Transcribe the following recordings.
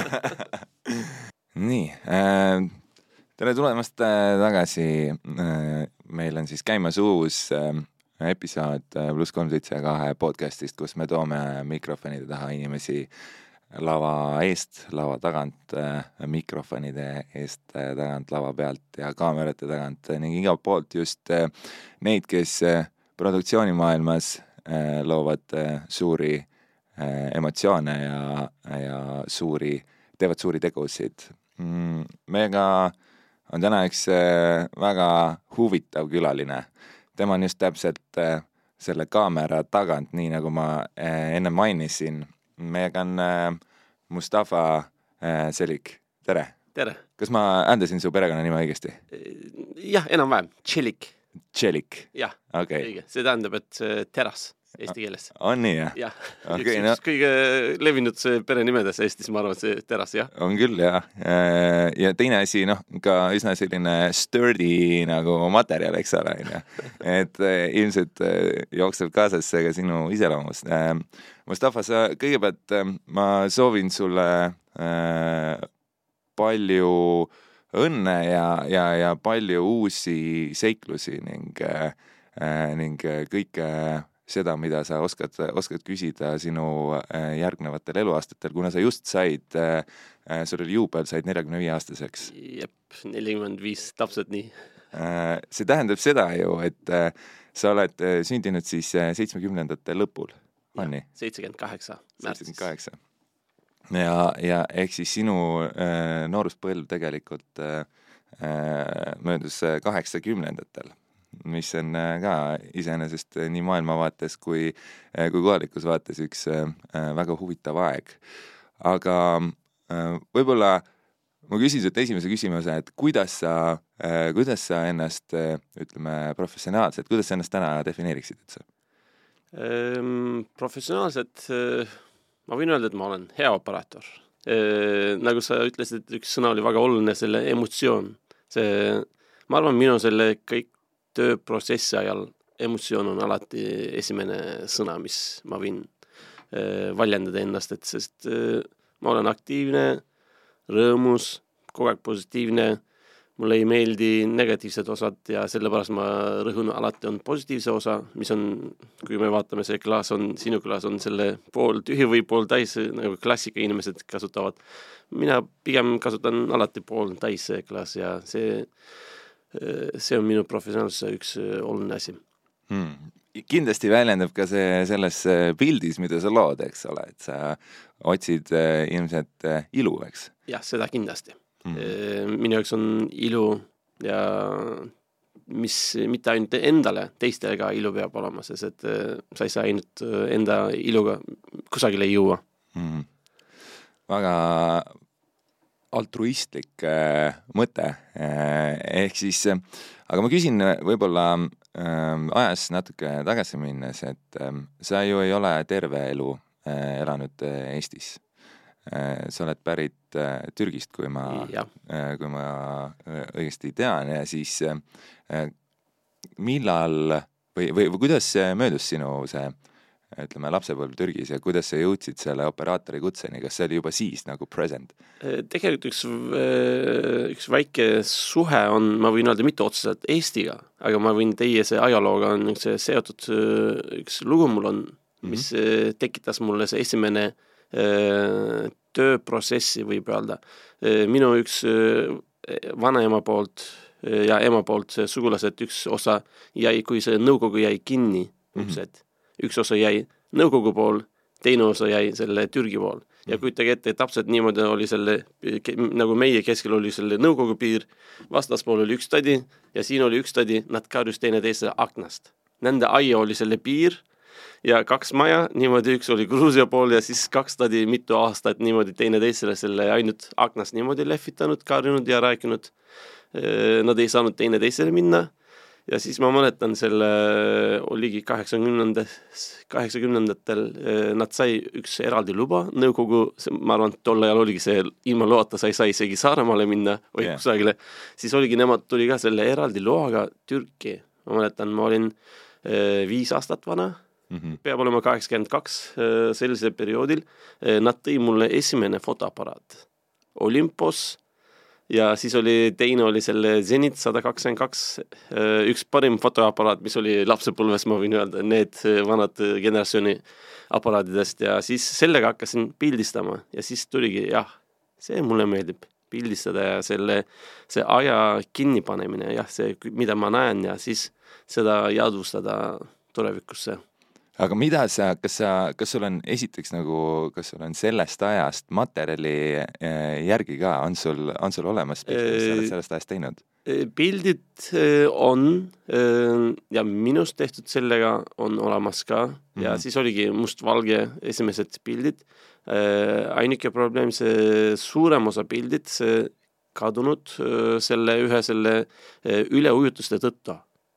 nii äh,, tere tulemast äh, tagasi äh,. meil on siis käimas uus äh, episood äh, pluss kolm seitse kahe podcast'ist, kus me toome mikrofonide taha inimesi lava eest, lava tagant äh,, mikrofonide eest äh, tagant, lava pealt ja kaamerate tagant äh, ning igalt poolt just äh, neid, kes äh, produktsioonimaailmas äh, loovad äh, suuri äh, emotsioone ja, ja suuri, teevad suuri tegusid mm,. meiega on täna üks äh, väga huvitav külaline. tema on just täpselt äh, selle kaamera tagant, nii nagu ma äh, enne mainisin. meiega on äh, Mustafa äh, Selik, tere! tere! kas ma hääldasin su perekonnanime õigesti? jah, enam-vähem, Tšelik. Tšelik, jah okay. õige, see tähendab, et teras eesti keeles. on nii, jah? jah Okei, üks, no- kõige levinud perenimedes Eestis, ma arvan, see teras, jah. on küll jah, ja teine asi, noh, ka üsna selline sturdy nagu materjal, eks ole, onju. et eh, ilmselt eh, jookseb kaasas see ka sinu iseloomust. Mustafa, sa kõigepealt, eh, ma soovin sulle palju õnne ja, ja, ja palju uusi seiklusi ning, ning kõike seda, mida sa oskad, oskad küsida sinu äh, järgnevatel eluaastatel, kuna sa just said, sul oli juubel, said neljakümne viie aastaseks. jep, nelikümmend viis, täpselt nii. Äh, see tähendab seda ju, et äh, sa oled sündinud siis seitsmekümnendate lõpul, on nii? seitsekümmend kaheksa märtsis. seitsekümmend kaheksa. ja, ja ehk siis sinu äh, nooruspõlv tegelikult äh, möödus kaheksakümnendatel mis on äh, ka iseenesest äh, nii maailmavaates kui, äh, kui kohalikus vaates üks väga huvitav aeg. aga võib-olla ma küsin sult esimese küsimuse, et kuidas sa, kuidas sa ennast, ütleme, professionaalselt, kuidas sa ennast täna defineeriksid üldse? Ehm, professionaalselt ma võin öelda, et ma olen hea operaator. nagu sa ütlesid, üks sõna oli väga oluline, selle emotsioon. see, ma arvan, minu selle kõik tööprotsessi ajal emotsioon on alati esimene sõna, mis ma võin äh, väljendada ennast, et sest äh, ma olen aktiivne, rõõmus, kogu aeg positiivne, mulle ei meeldi negatiivsed osad ja sellepärast ma rõhun alati on positiivse osa, mis on, kui me vaatame, see klaas on, sinu klaas on selle pool tühi või pool täis, nagu klassika inimesed kasutavad. mina pigem kasutan alati pool täis see klaas ja see see on minu professionaalsuse üks äh, oluline asi. Hmm. kindlasti väljendab ka see selles äh, pildis, mida sa lood, eks ole, et sa otsid äh, ilmselt ilu, eks? jah, seda kindlasti. Hmm.. minu jaoks on ilu ja mis mitte ainult endale, teistele ka ilu peab olema, sest et sa ei saa ainult enda iluga kusagile jõua. Hmm.. väga, altruistlik äh, mõte äh,. ehk siis äh,, aga ma küsin võib-olla äh, ajas natuke tagasi minnes, et äh, sa ju ei ole terve elu elanud Eestis sa oled pärit Türgist, kui ma, kui ma õigesti tean ja siis millal või, või, või kuidas möödus sinu see ütleme, lapsepõlv Türgis ja kuidas sa jõudsid selle operaatori kutseni, kas see oli juba siis nagu present? tegelikult üks, üks väike suhe on, ma võin öelda, mitte otseselt Eestiga, aga ma võin teie see ajalooga on see seotud, üks lugu mul on, mis mm -hmm. tekitas mulle see esimene tööprotsessi, võib öelda. minu üks vanaema poolt ja ema poolt sugulased, üks osa jäi, kui see nõukogu jäi kinni, mm -hmm üks osa jäi Nõukogu pool, teine osa jäi selle Türgi pool. ja kujutage ette, täpselt niimoodi oli selle, nagu meie keskel oli selle Nõukogu piir, vastaspool oli üks tädi ja siin oli üks tädi, nad karjus teineteise aknast. Nende aia oli selle piir ja kaks maja, niimoodi üks oli Gruusia pool ja siis kaks tädi mitu aastat niimoodi teineteisele selle ainult aknast niimoodi lehvitanud, karjunud ja rääkinud. Nad ei saanud teineteisele minna ja siis ma mäletan selle, oligi kaheksakümnendas, kaheksakümnendatel eh, nad sai üks eraldi luba, nõukogu, ma arvan, tol ajal oligi see, ilma loata sa ei saa isegi Saaremaale minna või yeah. kusagile, siis oligi, nemad tuli ka selle eraldi loaga Türki. ma mäletan, ma olin eh, viis aastat vana Mhm. peab olema kaheksakümmend kaks äh, sellisel perioodil. Nad tõi mulle esimene fotoaparaat Olympos ja siis oli, teine oli selle Zenit sada kakskümmend kaks, üks parim fotoaparaat, mis oli lapsepõlves, ma võin öelda, need vanad generatsiooni aparaatidest. Ja siis sellega hakkasin pildistama ja siis tuligi jah, see mulle meeldib, pildistada ja selle, see aja kinnipanemine, jah, see, mida ma näen ja siis seda jadvustada tulevikusse aga mida sa, kas sa, kas sul on esiteks nagu, kas sul on sellest ajast materjali eh, järgi ka, on sul, on sul olemas pilte, mis sa oled sellest ajast teinud? pildid eh, on eh, ja minust tehtud sellega on olemas ka mm -hmm. ja siis oligi mustvalge esimesed pildid. ainuke probleem, see suurem osa pildid, see kadunud selle ühe selle üleujutuste tõttu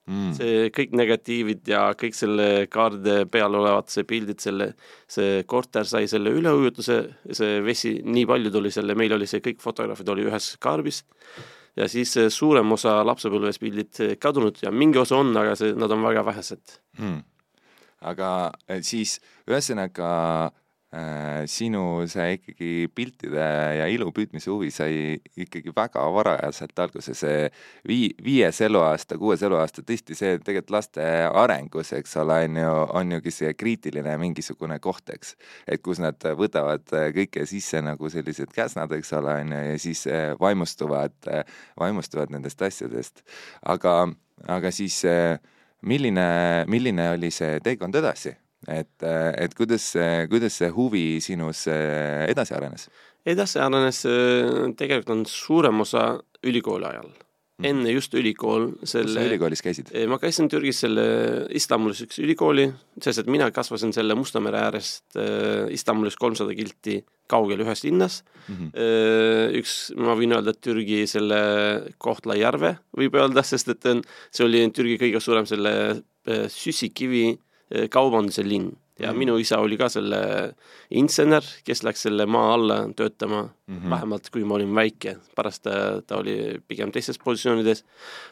mm.. see kõik negatiivid ja kõik selle kaarde peal olevad see pildid, selle, see korter sai selle üleujutuse, see vesi, nii palju tuli selle, meil oli see kõik fotograafid oli ühes kaarbis. Ja siis suurem osa lapsepõlves pildid kadunud ja mingi osa on, aga see, nad on väga vähesed. Mm.. aga eh, siis ühesõnaga sinu see ikkagi piltide ja ilu püüdmise huvi sai ikkagi väga varajaselt alguse, see vii-, viies eluaasta, kuues eluaasta, tõesti see tegelikult laste arengus, eks ole, on ju, on ju see kriitiline mingisugune koht, eks. et kus nad võtavad kõike sisse nagu sellised käsnad, eks ole, on ju, ja siis äh, vaimustuvad, vaimustuvad nendest asjadest. aga, aga siis milline, milline oli see teekond edasi? Et, et kuidas see, kuidas see huvi sinus eh, edasi arenes? edasi arenes, eh, tegelikult on suurem osa ülikooli ajal mm.. enne just ülikool selle kus sa ülikoolis käisid? Ma käisin Türgis selle Istanbulis üks ülikooli, sest et mina kasvasin selle Musta mere äärest äh, Istanbulis kolmsada kilti kaugel ühes linnas mm. -hmm. üks, ma võin öelda, et Türgi selle Kohtla-Järve võib öelda, sest et see oli Türgi kõige suurem selle süsikivi kaubanduse linn ja mm -hmm. minu isa oli ka selle insener, kes läks selle maa alla töötama mm, -hmm. vähemalt kui ma olin väike, pärast ta, ta oli pigem teistes positsioonides.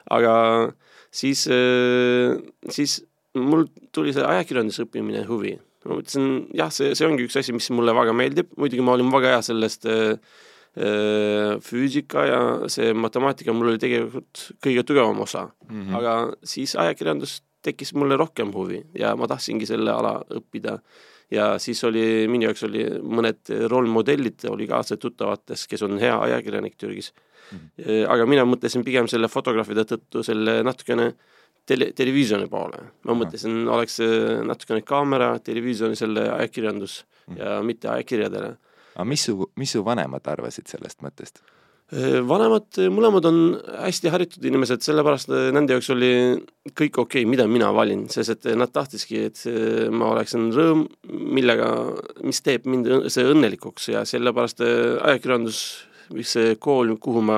aga siis, eh, siis mul tuli see ajakirjanduse õppimine huvi. ma mõtlesin, jah, see, see ongi üks asi, mis mulle väga meeldib, muidugi ma olin väga hea sellest äh, füüsika ja see matemaatika mul oli tegelikult kõige tugevam osa mm, -hmm. aga siis ajakirjandust tekkis mulle rohkem huvi ja ma tahtsingi selle ala õppida. ja siis oli, minu jaoks oli mõned rollmodellid oli ka see tuttavates, kes on hea ajakirjanik Türgis mm. -hmm. aga mina mõtlesin pigem selle fotograafide tõttu selle natukene tele, televisiooni poole. ma mõtlesin, oleks natukene kaamera, televisiooni, selle ajakirjandus mm -hmm. ja mitte ajakirjadele. aga mis su, mis su vanemad arvasid sellest mõttest? Äh, vanemad, äh, mõlemad on hästi haritud inimesed, sellepärast äh, nende jaoks oli kõik okei okay,, mida mina valin, sest et nad tahtiski, et ma oleksin rõõm, millega, mis teeb mind see õnnelikuks ja sellepärast ajakirjandus, see kool, kuhu ma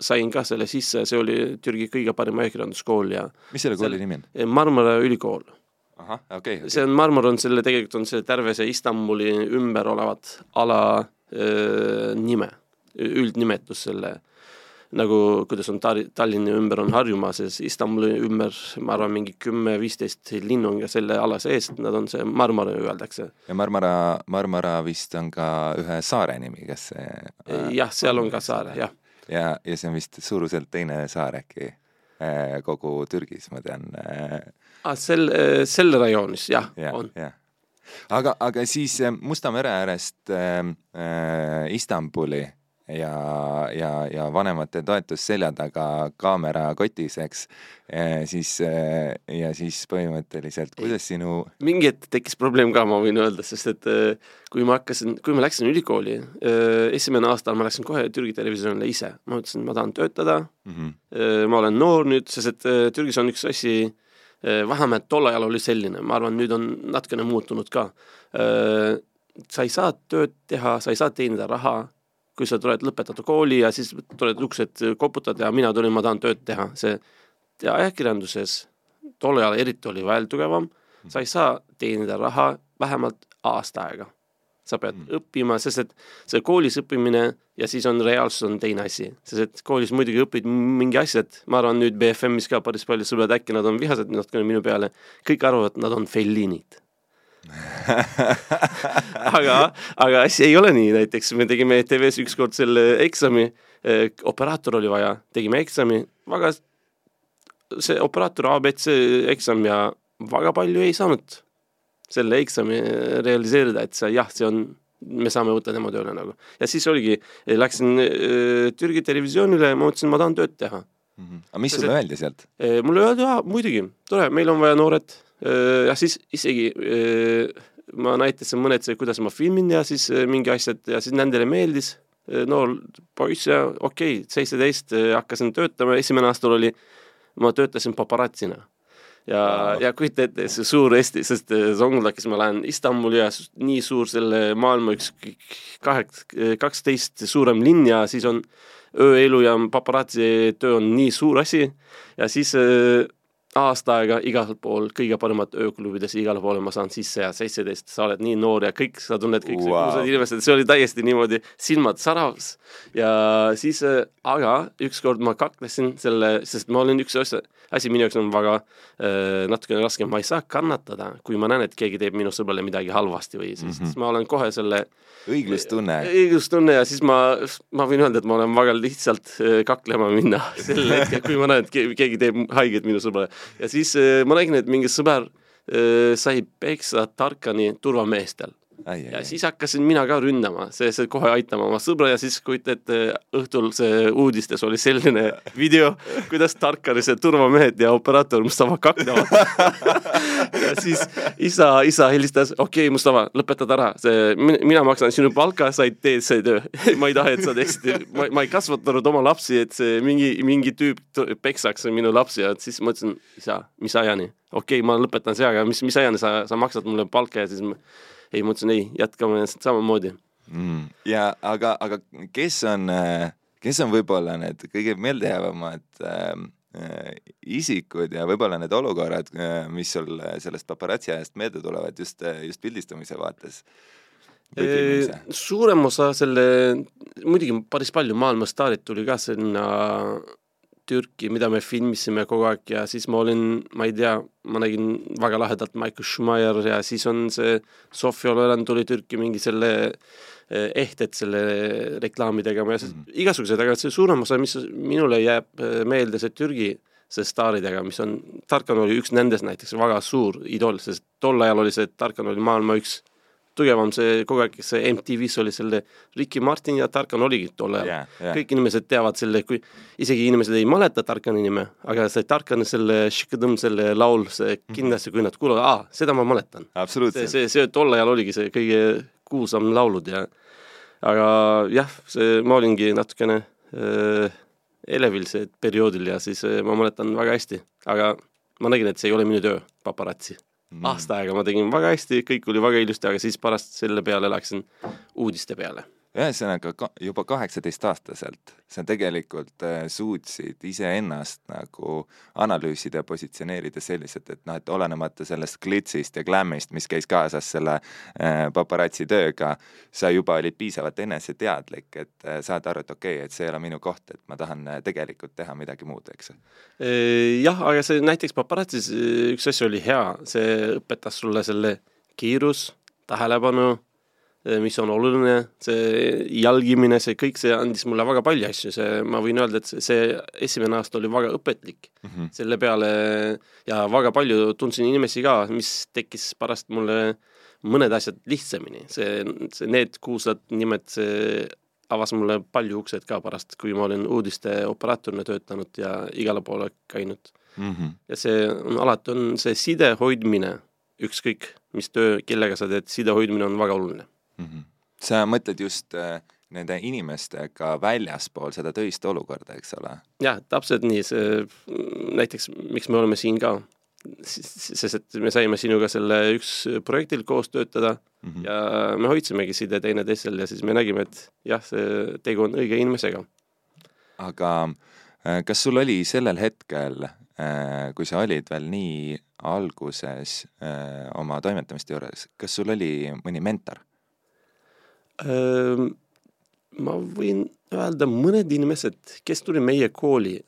sain ka selle sisse, see oli Türgi kõige parem ajakirjanduskool ja mis selle kooli nimi on? Marmara ülikool. ahah, okei okay, okay.. see on, Marmar on selle, tegelikult on see terve see Istanbuli ümber olevat ala öö, nime üldnimetus selle nagu, kuidas on Tar-, Tallinna ümber on Harjumaa, siis Istanbuli ümber, ma arvan, mingi kümme-viisteist linnu on ka selle ala sees, nad on see Marmara öeldakse. ja Marmara, Marmara vist on ka ühe saare nimi, kas see äh, jah, seal on ka saar, jah. ja, ja see on vist suuruselt teine saar äkki äh, kogu Türgis, ma tean äh.... Ah, sel, äh, sel rajoonis jah ja,, on ja aga, aga siis Musta mere äärest äh, äh, Istanbuli ja, ja, ja vanemate toetus selja taga kaamera kotis, eks, siis ja siis põhimõtteliselt, kuidas sinu mingi hetk tekkis probleem ka, ma võin öelda, sest et äh, kui ma hakkasin, kui ma läksin ülikooli, esimene aasta ma läksin kohe Türgi Televisioonile ise, ma ütlesin, ma tahan töötada. Mm, -hmm. ma olen noor nüüd, sest et Türgis on üks asi, vähemalt tol ajal oli selline, ma arvan, nüüd on natukene muutunud ka. sa ei saa tööd teha, sa ei saa teenida raha kui sa tuled lõpetada kooli ja siis tuled uksed koputad ja mina tulin, ma tahan tööd teha, see ja ajakirjanduses tol ajal eriti oli veel tugevam, sa ei saa teenida raha vähemalt aasta aega. sa pead mm. õppima, sest et see koolis õppimine ja siis on reaalsus on teine asi, sest et koolis muidugi õpid mingi asjad, ma arvan nüüd BFM-is ka päris palju sõbrad, äkki nad on vihased natukene minu peale, kõik arvavad, nad on fellinid aga, aga asi ei ole nii, näiteks me tegime ETV-s ükskord selle eksami, operaator oli vaja, tegime eksami, väga see operaator abc eksam ja väga palju ei saanud selle eksami realiseerida, et see jah, see on, me saame võtta tema tööle nagu. ja siis oligi, läksin äh, Türgi televisioonile ma mõtlesin, ma tahan tööd teha mm. -hmm. aga mis sulle öeldi sealt? mulle öeldi, aa muidugi, tore, meil on vaja noored ja siis isegi ma näitasin mõned, kuidas ma filmin ja siis mingi asjad ja siis nendele meeldis, noor poiss ja okei okay,, seitseteist hakkasin töötama, esimene aastal oli, ma töötasin paparatsina. Ja wow., ja kujuta ette, see suur Eesti, sest Zonguldakis ma lähen Istanbuli ja nii suur selle maailma üks kaheks, kaksteist suurem linn ja siis on ööelu ja paparatsi töö on nii suur asi. Ja siis aasta aega igal pool kõige paremat ööklubides, igale poole ma saan sisse ja seitseteist, sa oled nii noor ja kõik, sa tunned kõik wow. kuulsad inimesed, see oli täiesti niimoodi silmad säravs. ja siis, aga ükskord ma kaklesin selle, sest ma olin üks asja, asi minu jaoks on väga äh, natukene raske, ma ei saa kannatada, kui ma näen, et keegi teeb minu sõbrale midagi halvasti või siis mm, -hmm. siis ma olen kohe selle õiglustunne. õiglustunne ja siis ma, ma võin öelda, et ma olen väga lihtsalt kaklema minna sel hetkel, kui ma näen, et keegi teeb haiget minu sõbrale ja siis äh, ma nägin, et mingi sõber äh, sai peksa Tarkani turvameestel. Ai, ja siis hakkasin mina ka ründama, see, see kohe aitama oma sõbra ja siis kujuta ette, õhtul see uudistes oli selline video, kuidas Tarkari see turvamehed ja operaator Mustafa kaklevad ja siis isa, isa helistas, okei okay,, Mustafa, lõpetad ära, see, mina maksan sinu palka, sa ei tee see töö. Ma ei taha, et sa teeksid, ma, ma ei kasvatanud oma lapsi, et see mingi, mingi tüüp peksaks minu lapsi ja siis mõtlesin, isa, mis ajani, okei okay,, ma lõpetan see, aga mis, mis ajani sa, sa maksad mulle palka ja siis ma ei, ma ütlesin ei, jätkame samamoodi. Mm.. ja aga, aga kes on, kes on võib-olla need kõige meeldejäävamad äh, isikud ja võib-olla need olukorrad, äh, mis sul sellest paparatsi ajast meelde tulevad just, just pildistamise vaates? suurem osa selle, muidugi päris palju maailmastaarid tuli ka sinna Türki, mida me filmisime kogu aeg ja siis ma olin, ma ei tea, ma nägin väga lahedalt Michael Schumacher ja siis on see Sofia Loren tuli Türki mingi selle eh, ehted selle reklaami tegema ja mm -hmm. igasugused, aga see suurem osa, mis minule jääb eh, meelde, see Türgi see staaridega, mis on, Tarkan oli üks nendest näiteks väga suur idool, sest tol ajal oli see, Tarkan oli maailma üks tugevam see kogu aeg, see MTV-s oli selle Ricky Martin ja Tarkan oligi tol ajal yeah,. Yeah. kõik inimesed teavad selle, kui isegi inimesed ei mäleta Tarkani nime, aga see Tarkani selle Shikadõm, selle laul, see mhm. kindlasti, kui nad kuulevad, aa, seda ma mäletan. see, see, see tol ajal oligi see kõige kuulsam laulud ja aga jah, see, ma olingi natukene äh, elevil see perioodil ja siis äh, ma mäletan väga hästi, aga ma nägin, et see ei ole minu töö, paparatsi. Aasta aega ma tegin väga hästi, kõik oli väga ilusti, aga siis pärast selle peale läksin uudiste peale ühesõnaga ka, juba kaheksateistaastaselt sa tegelikult äh, suutsid iseennast nagu analüüsida ja positsioneerida selliselt, et noh, et olenemata sellest glitsist ja glämmist, mis käis kaasas selle äh, paparatsi tööga, sa juba olid piisavalt eneseteadlik, et äh, saada aru, et okei okay,, et see ei ole minu koht, et ma tahan äh, tegelikult teha midagi muud, eks. jah, aga see näiteks paparatsis üks asi oli hea, see õpetas sulle selle kiirus, tähelepanu mis on oluline, see jälgimine, see kõik, see andis mulle väga palju asju, see, ma võin öelda, et see, esimene aasta oli väga õpetlik mm. -hmm. selle peale ja väga palju tundsin inimesi ka, mis tekkis pärast mulle mõned asjad lihtsamini, see, see, need kuulsad nimed, see avas mulle palju uksed ka pärast, kui ma olin uudiste operaatorina töötanud ja igale poole käinud mm. -hmm. ja see on alati, on see side hoidmine, ükskõik mis töö, kellega sa teed, side hoidmine on väga oluline mm. -hmm. sa mõtled just äh, nende inimestega väljaspool seda töist olukorda, eks ole? jah, täpselt nii, see näiteks, miks me oleme siin ka, sest et me saime sinuga selle üks projektil koos töötada mm -hmm. ja me hoidsimegi side teineteisel ja siis me nägime, et jah, see tegu on õige inimesega. aga äh, kas sul oli sellel hetkel, äh, kui sa olid veel nii alguses oma toimetamiste juures, kas sul oli mõni mentor? Ma võin öelda mõned inimesed, kes tuli meie kooli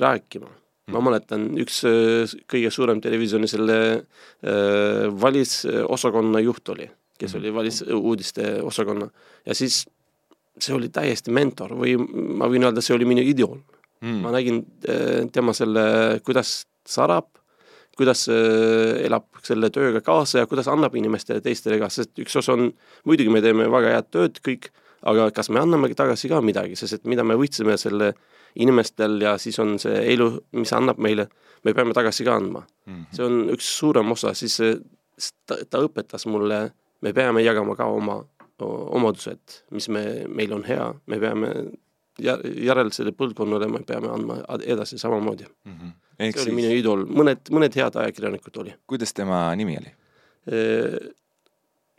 rääkima, ma mäletan, üks äh, kõige suurem televisiooni selle äh, valisosakonna juht oli, kes Mhm. oli valisuudiste osakonna ja siis see oli täiesti mentor või ma võin öelda, see oli minu idool Mm. ma nägin äh, tema selle, kuidas sarab, kuidas elab selle tööga kaasa ja kuidas annab inimestele teistele ka, sest üks osa on, muidugi me teeme väga head tööd kõik, aga kas me anname tagasi ka midagi, sest et mida me võtsime selle inimestel ja siis on see elu, mis annab meile, me peame tagasi ka andma. Mhm. see on üks suurem osa, siis ta, ta õpetas mulle, me peame jagama ka oma omadused, mis me, meil on hea, me peame jär- järelsele põlvkonnale me peame andma edasi samamoodi. Mhm. ehk see oli siis, minu idool, mõned, mõned head ajakirjanikud oli. kuidas tema nimi oli?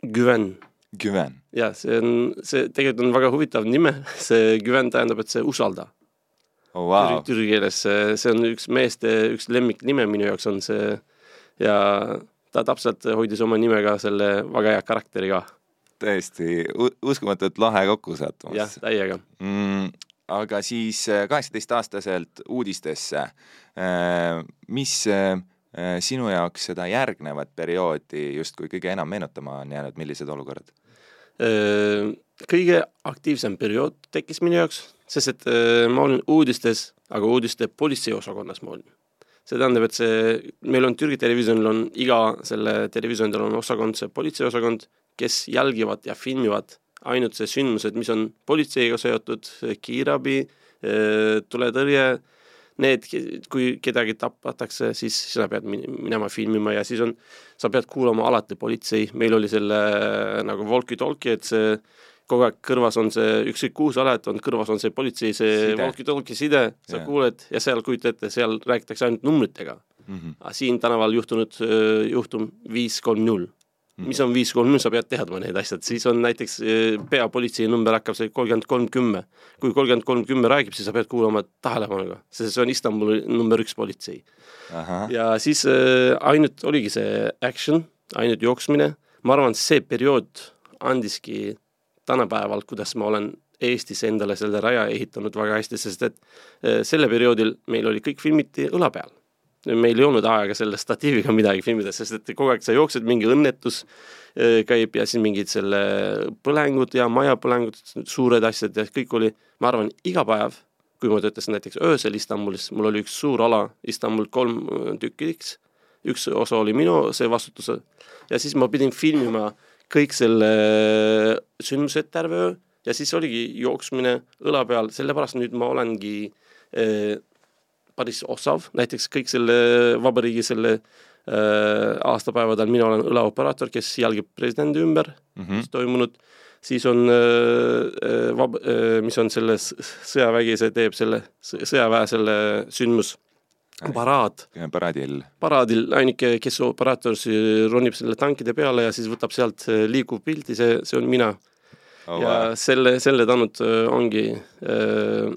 Güven, Güven. jah, see on, see tegelikult on väga huvitav nime, see Güven tähendab, et see usalda oh, wow. türi keeles, see, on üks meeste, üks lemmiknime minu jaoks on see ja ta täpselt hoidis oma nimega selle väga hea karakteri ka, täiesti uskumatult lahe kokkusattumus. jah, täiega. mm, aga siis kaheksateistaastaselt uudistesse, mis äh, sinu jaoks seda järgnevat perioodi justkui kõige enam meenutama on jäänud, millised olukorrad? kõige aktiivsem periood tekkis minu jaoks, sest et ma olin uudistes, aga uudiste politseiosakonnas ma olin. see tähendab, et see, meil on Türgi televisioonil on iga selle televisioonil on osakond, see politseiosakond, kes jälgivad ja filmivad ainult see sündmused, mis on politseiga seotud, kiirabi, tuletõrje, need, kui kedagi tapatakse, siis sa pead min- minema filmima ja siis on, sa pead kuulama alati politsei, meil oli selle nagu walkie-talkie, et see kogu aeg kõrvas on see, ükskõik kuhu sa oled, on kõrvas on see politsei, see walkie-talkie side, sa Jah. kuuled ja seal kujuta ette, seal räägitakse ainult numbritega. Mm -hmm. aga siin tänaval juhtunud öö, juhtum viis kolm null. Mis on viis kolm sa pead teadma need asjad, siis on näiteks öö, peapolitsei number hakkab see kolmkümmend kolm kümme. kui kolmkümmend kolm kümme räägib, siis sa pead kuulama tähelepanuga, sest see on Istanbuli number üks politsei. ja siis äh, ainult oligi see action, ainult jooksmine, ma arvan, see periood andiski tänapäeval, kuidas ma olen Eestis endale selle raja ehitanud väga hästi, sest et äh, selle perioodil meil oli kõik filmiti õla peal. Meil ei olnud aega selle statiiviga midagi filmida, sest et kogu aeg sa jooksed, mingi õnnetus äh, käib ja siis mingid selle põlengud ja majapõlengud, suured asjad ja kõik oli, ma arvan, iga päev kui ma töötasin näiteks öösel Istanbulis, mul oli üks suur ala, Istanbul kolm äh, tükkiks, üks osa oli minu see vastutus ja siis ma pidin filmima kõik selle sündmused terve öö ja siis oligi jooksmine õla peal, sellepärast nüüd ma olengi eh, päris osav, näiteks kõik selle vabariigi selle eh, aastapäevadel mina olen õlaoperaator, kes jälgib presidendi ümber mm -hmm. mis toimunud, siis on äh, vab- äh,, mis on selle s- sõjavägi, see teeb selle sõjaväe selle sündmus, paraad, paraadil. paraadil ainuke, kes operaator ronib selle tankide peale ja siis võtab sealt äh, liikuv pildi, see, see on mina oh, ja wow. selle, selle tänud äh, ongi äh,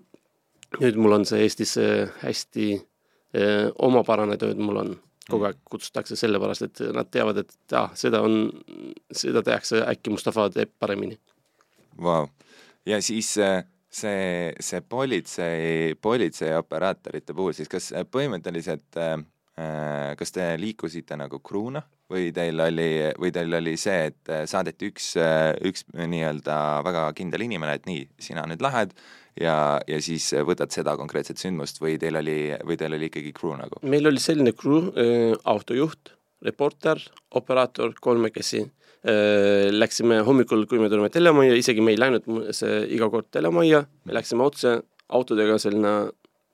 nüüd mul on see Eestis äh, hästi äh, omapärane tööd mul on, kogu aeg kutsutakse sellepärast, et nad teavad, et ah, seda on, seda tehakse, äkki Mustafa teeb paremini. Vau. ja siis äh, see, see politsei, politseioperaatorite puhul siis kas põhimõtteliselt äh, kas te liikusite nagu kruuna või teil oli, või teil oli see, et saadeti üks, üks nii-öelda väga kindel inimene, et nii, sina nüüd lähed ja, ja siis võtad seda konkreetset sündmust või teil oli, või teil oli ikkagi crew nagu? meil oli selline crew äh,, autojuht, reporter, operaator, kolmekesi äh,. Läksime hommikul, kui me tulime telemajja, isegi me ei läinud see iga kord telemajja, me läksime otse autodega selline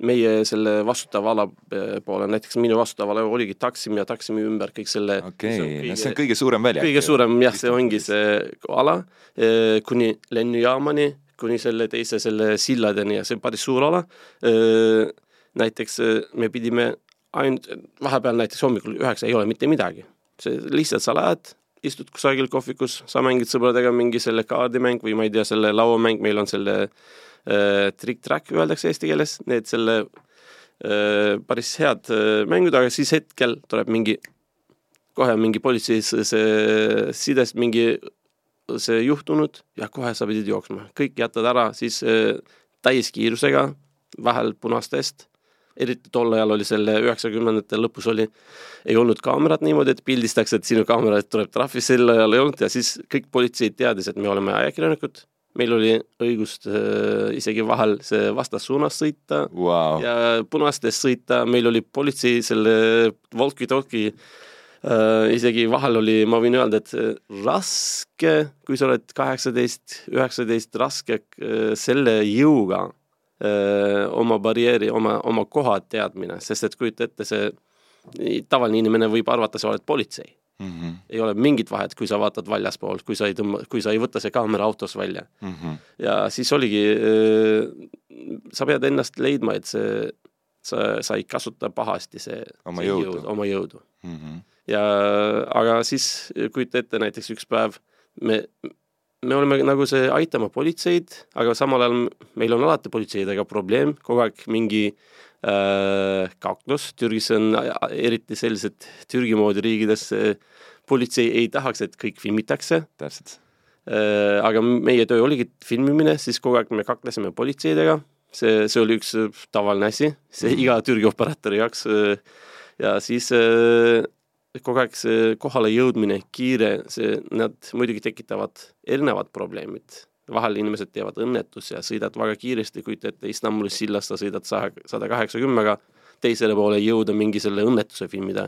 meie selle vastutava ala äh, poole, näiteks minu vastutav ala oligi Taksim ja Taksimi ümber kõik selle okei okay., no see on kõige suurem väljak. kõige suurem jah, see ongi see ala eh, kuni lennujaamani, kuni selle teise selle silladeni ja see on päris suur ala. näiteks me pidime ainult, vahepeal näiteks hommikul üheksa ei ole mitte midagi. see lihtsalt sa lähed, istud kusagil kohvikus, sa mängid sõpradega mingi selle kaardimäng või ma ei tea, selle lauamäng, meil on selle äh, trick-track öeldakse eesti keeles, need selle äh, päris head äh, mängud, aga siis hetkel tuleb mingi kohe mingi politsei see see sides mingi see juhtunud ja kohe sa pidid jooksma, kõik jätad ära, siis äh, täiskiirusega, vahel punastest, eriti tol ajal oli selle üheksakümnendate lõpus oli, ei olnud kaamerat niimoodi, et pildistaks, et sinu kaamera tuleb trahvi, sel ajal ei olnud ja siis kõik politseid teadis, et me oleme ajakirjanikud. Meil oli õigust äh, isegi vahel see vastassuunas sõita wow. ja punastes sõita, meil oli politsei selle walkie-talkie isegi vahel oli, ma võin öelda, et äh, raske, kui sa oled kaheksateist, üheksateist, raske äh, selle jõuga äh, oma barjääri, oma, oma koha teadmine, sest et kujuta ette, see tavaline inimene võib arvata, sa oled politsei mm. -hmm. ei ole mingit vahet, kui sa vaatad väljaspoolt, kui sa ei tõmba, kui sa ei võta see kaamera autos välja mm. -hmm. ja siis oligi, sa pead ennast leidma, et see, sa, sa ei kasuta pahasti see oma see jõudu. jõud, oma jõudu. Mm -hmm. Ja aga siis kujuta ette näiteks üks päev me, me oleme nagu see aitama politseid, aga samal ajal meil on alati politseidega probleem, kogu aeg mingi äh, kaklus, Türgis on eriti sellised Türgi moodi riikides äh, politsei ei tahaks, et kõik filmitakse täpselt. äh, aga meie töö oligi filmimine, siis kogu aeg me kaklesime politseidega, see, see oli üks äh, tavaline asi, see Mhm. iga Türgi operaatori jaoks äh, ja siis äh, kogu aeg see kohale jõudmine, kiire, see, nad muidugi tekitavad erinevad probleemid. vahel inimesed teevad õnnetusi ja sõidad väga kiiresti, kujuta ette Istanbulis sillast sa sõidad saja, sada kaheksakümnega, teisele poole jõuda mingi selle õnnetuse filmida,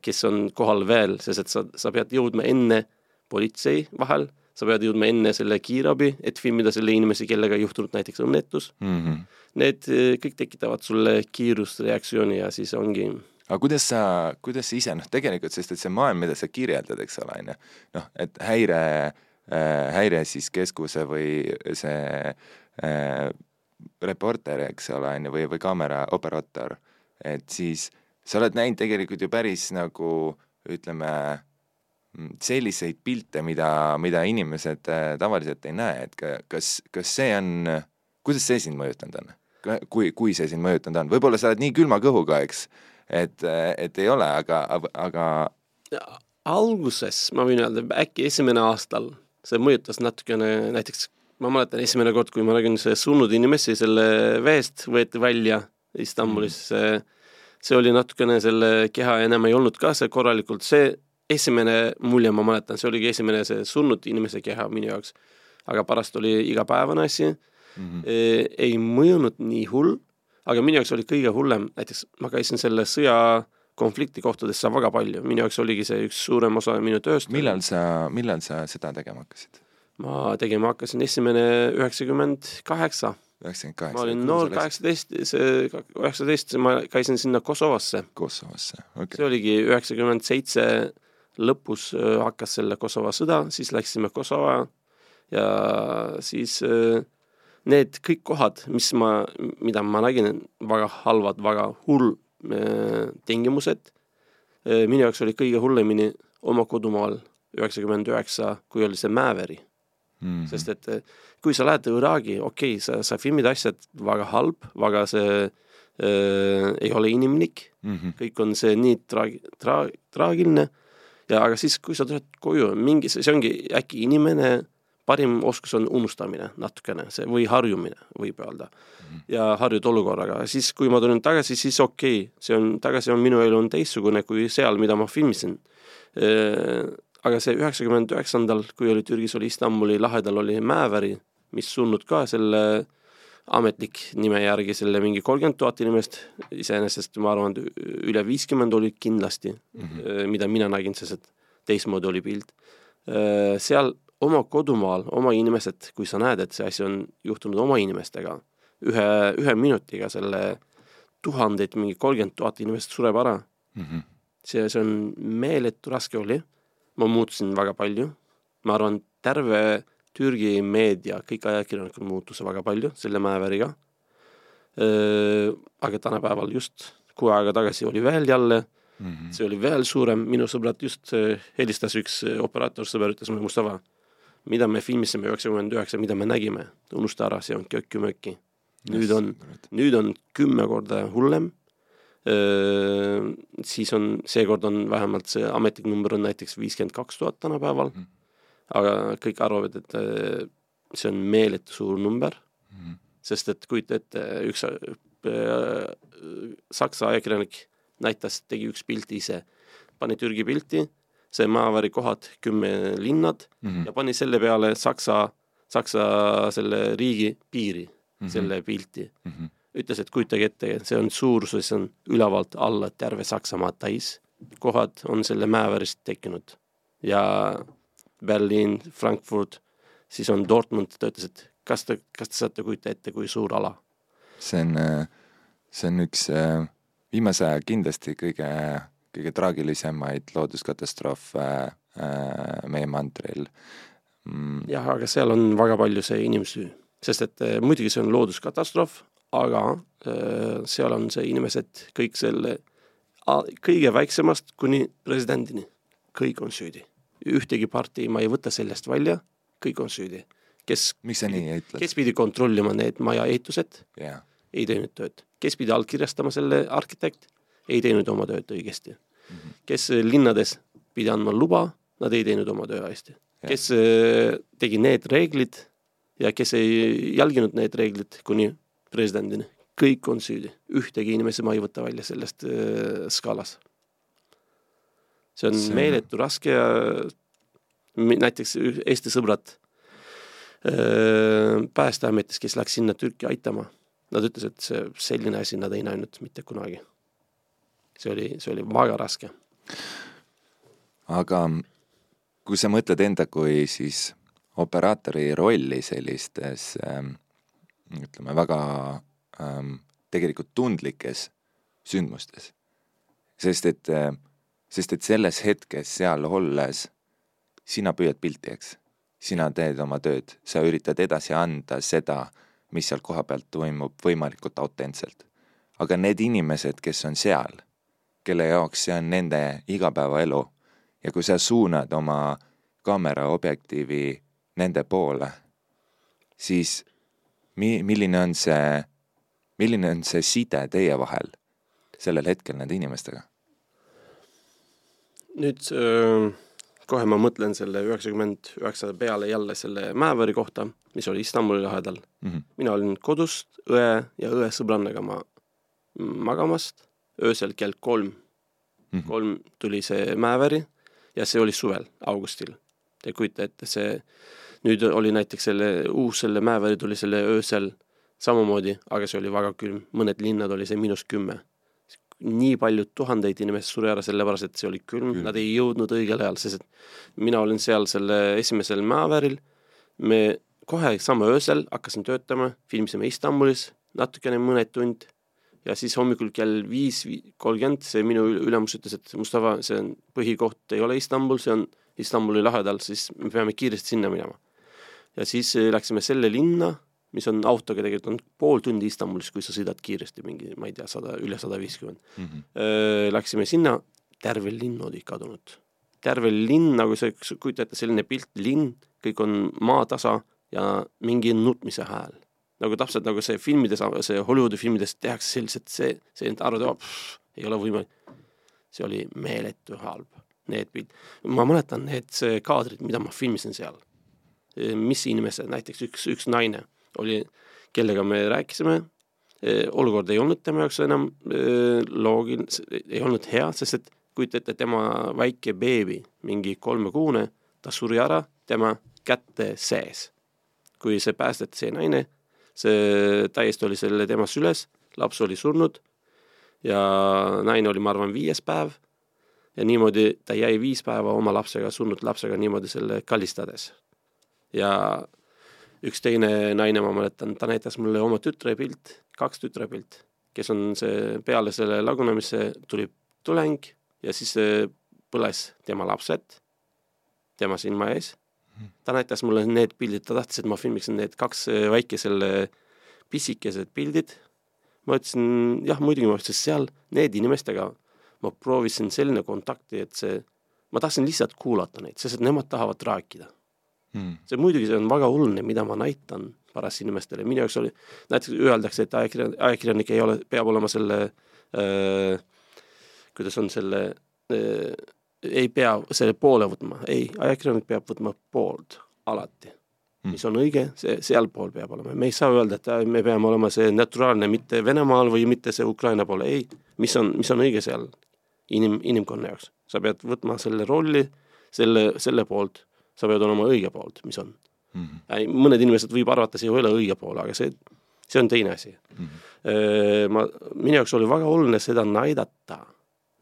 kes on kohal veel, sest et sa, sa pead jõudma enne politsei vahel, sa pead jõudma enne selle kiirabi, et filmida selle inimese, kellega juhtunud näiteks õnnetus. Mm -hmm. Need kõik tekitavad sulle kiirusreaktsiooni ja siis ongi aga kuidas sa, kuidas sa ise, noh tegelikult, sest et see maailm, mida sa kirjeldad, eks ole, on ju, noh, et häire äh,, häire siis keskuse või see äh, reporter, eks ole, on ju, või, või kaameraoperaator, et siis sa oled näinud tegelikult ju päris nagu ütleme, selliseid pilte, mida, mida inimesed äh, tavaliselt ei näe, et ka, kas, kas see on, kuidas see sind mõjutanud on? kui, kui see sind mõjutanud on, võib-olla sa oled nii külma kõhuga, eks, et, et ei ole, aga, aga alguses ma võin öelda, äkki esimene aastal see mõjutas natukene, näiteks ma mäletan esimene kord, kui ma nägin see surnud inimesi selle veest võeti välja Istanbulis, see, see oli natukene selle keha enam ei olnud ka see korralikult, see esimene mulje ma mäletan, see oligi esimene see surnud inimese keha minu jaoks. aga pärast oli igapäevane asi mm, -hmm. ei mõjunud nii hull, aga minu jaoks oli kõige hullem, näiteks ma käisin selle sõja konfliktikohtadesse väga palju, minu jaoks oligi see üks suurem osa minu tööst. millal sa, millal sa seda tegema hakkasid? ma tegema hakkasin esimene üheksakümmend kaheksa. üheksakümmend kaheksa. ma olin noor, kaheksateist, see üheksateist, ma käisin sinna Kosovosse. Kosovosse, okei okay.. see oligi üheksakümmend seitse lõpus hakkas selle Kosovo sõda, siis läksime Kosovo ja siis need kõik kohad, mis ma, mida ma nägin, väga halvad, väga hull tingimused. minu jaoks oli kõige hullemini oma kodumaal üheksakümmend üheksa, kui oli see Mäeveri mm. -hmm. sest et kui sa lähed Iraagi, okei okay,, sa, sa filmid asjad väga halb, väga see äh, ei ole inimlik mm, -hmm. kõik on see nii traag-, tra-, traagiline ja aga siis, kui sa tuled koju, mingi, see ongi äkki inimene, parim oskus on unustamine natukene, see või harjumine, võib öelda. -hmm. ja harjud olukorraga, siis kui ma tulin tagasi, siis okei okay,, see on, tagasi on minu elu on teistsugune kui seal, mida ma filmisin aga see üheksakümmend üheksandal, kui oli Türgis, oli Istanbuli lahedal oli Mäeveri, mis surnud ka selle ametlik nime järgi selle mingi kolmkümmend tuhat inimest, iseenesest ma arvan, et üle viiskümmend oli kindlasti mm, -hmm. mida mina nägin, sest et teistmoodi oli pilt. seal oma kodumaal, oma inimesed, kui sa näed, et see asi on juhtunud oma inimestega, ühe, ühe minutiga selle tuhandeid, mingi kolmkümmend tuhat inimest sureb ära mm. -hmm. see, see on meeletu raske oli ma muutusin väga palju, ma arvan, terve Türgi meedia, kõik ajakirjanikud muutus väga palju selle Mäeveriga. aga tänapäeval just kuu aega tagasi oli veel jälle mm, -hmm. see oli veel suurem, minu sõbrad just helistas üks operaatorsõber, ütles mulle, Mustafa, mida me filmisime üheksakümmend üheksa, mida me nägime, unusta ära, see on kökki-mökki. nüüd on, nüüd on kümme korda hullem siis on, seekord on vähemalt see ametlik number on näiteks viiskümmend kaks tuhat tänapäeval mm. -hmm. aga kõik arvavad, et see on meeletu suur number mm. -hmm. sest et kujuta ette, üks äh, Saksa ajakirjanik näitas, tegi üks pilti ise, pani Türgi pilti, see maaväri kohad, kümme linnad mm -hmm. ja pani selle peale Saksa, Saksa selle riigi piiri mm, -hmm. selle pilti mm. -hmm. ütles, et kujutage ette, see on suuruses on ülevalt alla terve Saksamaa täis, kohad on selle mäevärist tekkinud ja Berliin, Frankfurt, siis on Dortmund, ta ütles, et kas te, kas te saate kujutada ette, kui suur ala? see on, see on üks viimase aja kindlasti kõige, kõige traagilisemaid looduskatastroofe äh, meie mandril mm.. jah, aga seal on väga palju see inimsüü, sest et äh, muidugi see on looduskatastroof, aga äh, seal on see inimesed kõik selle kõige väiksemast kuni presidendini, kõik on süüdi. ühtegi partei ma ei võta sellest välja, kõik on süüdi. kes, miks sa nii ütled? kes pidi kontrollima need maja ehitused yeah., ei teinud tööd kes pidi allkirjastama selle arhitekt, ei teinud oma tööd õigesti mm. -hmm. kes linnades pidi andma luba, nad ei teinud oma töö hästi. kes äh, tegi need reeglid ja kes ei jälginud need reeglid kuni presidendini, kõik on süüdi, ühtegi inimese ma ei võta välja sellest äh, skaalas. see on see... meeletu raske ja näiteks Eesti sõbrad äh, Päästeametis, kes läks sinna Türki aitama nad ütlesid, et see, selline asi nad ei näinud mitte kunagi. See oli, see oli väga raske. aga kui sa mõtled enda kui siis operaatori rolli sellistes ähm, ütleme väga ähm, tegelikult tundlikes sündmustes, sest et äh,, sest et selles hetkes seal olles sina püüad pilti, eks, sina teed oma tööd, sa üritad edasi anda seda mis seal kohapeal toimub võimalikult autentselt. aga need inimesed, kes on seal, kelle jaoks see on nende igapäevaelu ja kui sa suunad oma kaamera objektiivi nende poole, siis mi-, milline on see, milline on see side teie vahel sellel hetkel nende inimestega? nüüd öö kohe ma mõtlen selle üheksakümmend üheksa peale jälle selle Mäeveri kohta, mis oli Istanbuli lähedal mm. -hmm. mina olin kodust õe ja õe sõbrannaga ma magamast öösel kell kolm mm. -hmm. kolm tuli see Mäeveri ja see oli suvel, augustil. Te kujuta ette, see nüüd oli näiteks selle uus selle Mäeveri tuli selle öösel samamoodi, aga see oli väga külm, mõned linnad oli see miinus kümme nii palju tuhandeid inimesi suri ära sellepärast, et see oli külm, külm., nad ei jõudnud õigel ajal, sest et mina olin seal selle esimesel maavääril, me kohe sama öösel hakkasin töötama, filmisime Istanbulis natukene mõned tund ja siis hommikul kell viis kolmkümmend see minu ülemus ütles, et Mustafa, see on põhikoht ei ole Istanbul, see on Istanbuli lähedal, siis me peame kiiresti sinna minema. ja siis läksime selle linna mis on autoga tegelikult on pool tundi Istanbulis, kui sa sõidad kiiresti mingi, ma ei tea, sada, üle sada viiskümmend. Mhm. Läksime sinna, terve linn oli kadunud. terve linn, nagu sa kujuta ette, selline pilt, linn, kõik on maatasa ja mingi nutmise hääl. Nagu täpselt nagu see filmides, see Hollywoodi filmides tehakse selliselt, see, see enda arvab, ei ole võimalik. see oli meeletu halb, need pilt. ma mäletan need kaadrid, mida ma filmisin seal mis inimesed, näiteks üks, üks naine oli, kellega me rääkisime, olukord ei olnud tema jaoks enam loogiline, ei olnud hea, sest et kujuta ette, tema väike beebi, mingi kolmekuune, ta suri ära tema käte sees. kui see päästeti, see naine, see täiesti oli selle tema süles, laps oli surnud ja naine oli, ma arvan, viies päev ja niimoodi ta jäi viis päeva oma lapsega, surnud lapsega niimoodi selle kallistades. ja üks teine naine, ma mäletan, ta näitas mulle oma tütre pilt, kaks tütre pilt, kes on see, peale selle lagunemise tuli tuleng ja siis põles tema lapsed tema silma ees. Ta näitas mulle need pildid, ta tahtis, et ma filmiksin need kaks väikesel pisikesed pildid. ma ütlesin jah, muidugi ma ütlesin seal, need inimestega ma proovisin selline kontakti, et see, ma tahtsin lihtsalt kuulata neid, sest et nemad tahavad rääkida. Mm.. see muidugi, see on väga oluline, mida ma näitan pärast inimestele, minu jaoks oli, näiteks öeldakse, et ajakirjan-, ajakirjanik ei ole, peab olema selle äh,, kuidas on selle äh,, ei pea selle poole võtma, ei, ajakirjanik peab võtma poolt alati. mis on õige, see sealpool peab olema, me ei saa öelda, et me peame olema see neutraalne mitte Venemaal või mitte see Ukraina pool, ei, mis on, mis on õige seal inim, inimkonna jaoks, sa pead võtma selle rolli, selle, selle poolt, sa pead olema õige poolt, mis on mm. -hmm. mõned inimesed võib arvata, see ei ole õige pool, aga see, see on teine asi mm. -hmm. ma, minu jaoks oli väga oluline seda näidata,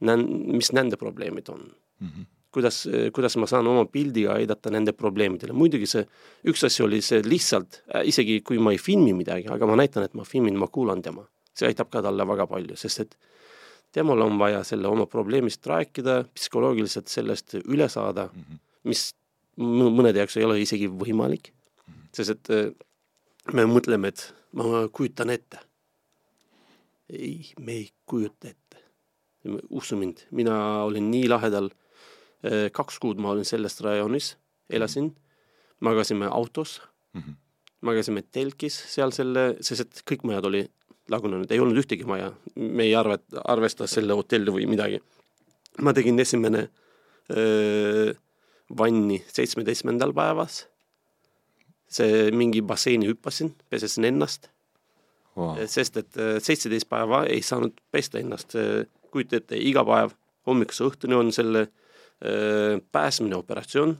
mis nende probleemid on mm. -hmm kuidas, kuidas ma saan oma pildiga aidata nende probleemidele, muidugi see, üks asi oli see lihtsalt äh,, isegi kui ma ei filmi midagi, aga ma näitan, et ma filmin, ma kuulan tema. see aitab ka talle väga palju, sest et temal on vaja selle oma probleemist rääkida, psühholoogiliselt sellest üle saada mm, -hmm. mis mõnede jaoks ei ole isegi võimalik mm, -hmm. sest et äh, me mõtleme, et ma kujutan ette. ei, me ei kujuta ette. usu mind, mina olin nii lahedal kaks kuud ma olin selles rajoonis, elasin, magasime autos mm, -hmm. magasime telkis seal selle, sest et kõik majad oli lagunenud, ei olnud ühtegi maja, me ei arva, arvesta selle hotelli või midagi. ma tegin esimene öö, äh, vanni seitsmeteistkümnendal päevas, see mingi basseini hüppasin, pesesin ennast wow., sest et äh, seitseteist päeva ei saanud pesta ennast, kujuta ette, iga päev hommikuse õhtuni on selle pääsmine operatsioon,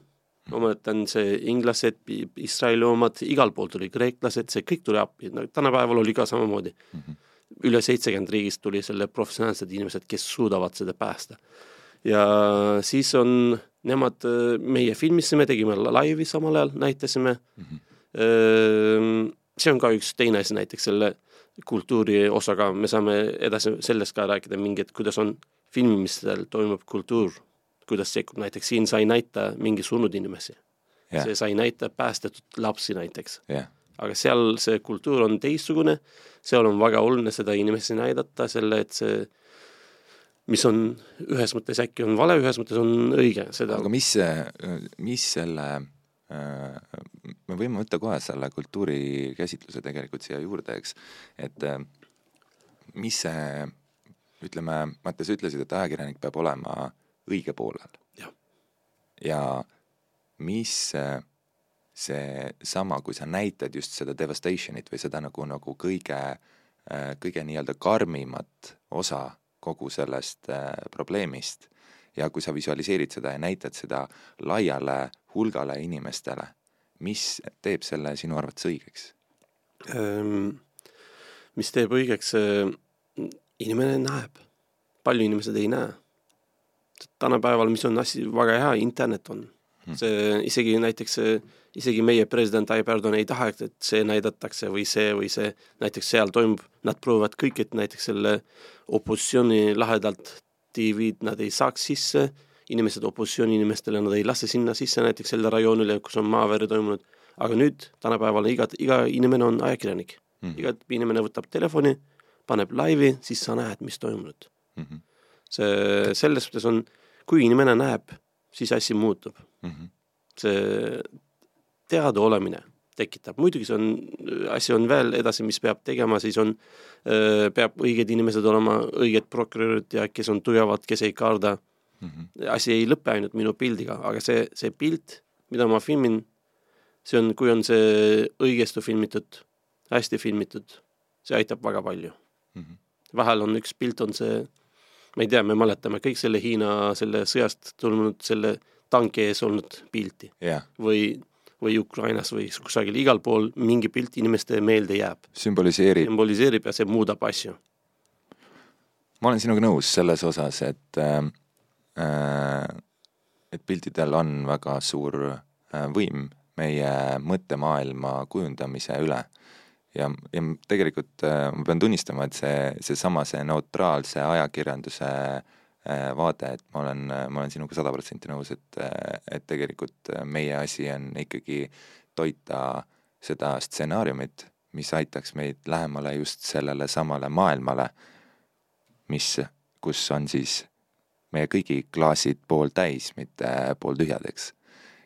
ma mäletan, see inglased, Iisraeli omad, igalt poolt tuli kreeklased, see kõik tuli appi, no tänapäeval oli ka samamoodi mm. -hmm. üle seitsekümmend riigist tuli selle professionaalsed inimesed, kes suudavad seda päästa. ja siis on nemad, meie filmisime, tegime laivi samal ajal, näitasime mm. -hmm. see on ka üks teine asi näiteks selle kultuuri osaga, me saame edasi sellest ka rääkida mingi, et kuidas on filmimistel toimub kultuur kuidas sekkub, näiteks siin sa ei näita mingi surnud inimesi. Yeah.. see, sa ei näita päästetud lapsi näiteks. Yeah.. aga seal see kultuur on teistsugune, seal on väga oluline seda inimesi näidata, selle, et see, mis on ühes mõttes äkki on vale, ühes mõttes on õige, seda aga mis, mis selle äh, me võime võtta kohe selle kultuurikäsitluse tegelikult siia juurde, eks, et äh, mis see, ütleme, Mattias, ütlesid, et ajakirjanik peab olema õige poolel. ja mis seesama, kui sa näitad just seda devastation'it või seda nagu, nagu kõige, kõige nii-öelda karmimat osa kogu sellest äh, probleemist ja kui sa visualiseerid seda ja näitad seda laiale hulgale inimestele, mis teeb selle sinu arvates õigeks ähm,? mis teeb õigeks äh,, inimene näeb, palju inimesed ei näe tänapäeval, mis on asi väga hea, internet on hmm.. see isegi näiteks, isegi meie president Tayyip Erdoğan ei taha, et see näidatakse või see või see, näiteks seal toimub, nad proovivad kõik, et näiteks selle opositsiooni lahedalt TV-d nad ei saaks sisse, inimesed opositsiooni inimestele nad ei lase sinna sisse näiteks selle rajoonile, kus on maaveri toimunud, aga nüüd tänapäeval iga, iga inimene on ajakirjanik mm. -hmm. iga inimene võtab telefoni, paneb laivi, siis sa näed, mis toimunud mm. -hmm see selles suhtes on, kui inimene näeb, siis asi muutub mm. -hmm. see teadaolemine tekitab, muidugi see on, asi on veel edasi, mis peab tegema, siis on, peab õiged inimesed olema, õiged prokurörid ja kes on tugevad, kes ei karda mm. -hmm. asi ei lõpe ainult minu pildiga, aga see, see pilt, mida ma filmin, see on, kui on see õigesti filmitud, hästi filmitud, see aitab väga palju mm. -hmm. vahel on üks pilt, on see ma ei tea, me mäletame kõik selle Hiina selle sõjast tulnud selle tanki ees olnud pilti yeah. või, või Ukrainas või kusagil, igal pool mingi pilt inimeste meelde jääb. sümboliseerib. sümboliseerib ja see muudab asju. ma olen sinuga nõus selles osas, et äh, et piltidel on väga suur äh, võim meie mõttemaailma kujundamise üle ja, ja tegelikult äh, ma pean tunnistama, et see, seesama, see neutraalse ajakirjanduse äh, vaade, et ma olen, ma olen sinuga sada protsenti nõus, et, äh, et tegelikult meie asi on ikkagi toita seda stsenaariumit, mis aitaks meid lähemale just sellele samale maailmale, mis, kus on siis meie kõigi klaasid pooltäis, mitte pooltühjad, eks.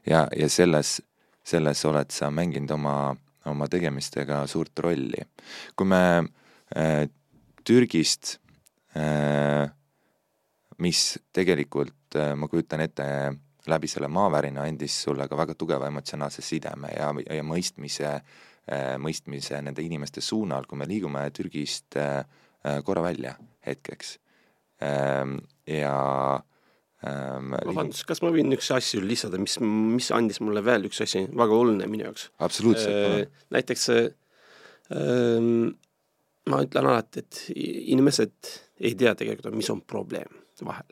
ja, ja selles, selles oled sa mänginud oma oma tegemistega suurt rolli. kui me äh, Türgist äh,, mis tegelikult äh, ma kujutan ette läbi selle maavärina andis sulle ka väga tugeva emotsionaalse sideme ja, ja mõistmise äh,, mõistmise nende inimeste suunal, kui me liigume Türgist äh, äh korra välja hetkeks ähm,. ja ähm, vabandust, kas ma võin üks asju lisada, mis, mis andis mulle veel üks asi väga oluline minu jaoks? absoluutselt äh,. näiteks äh, ma ütlen alati, et inimesed ei tea tegelikult, mis on probleem vahel.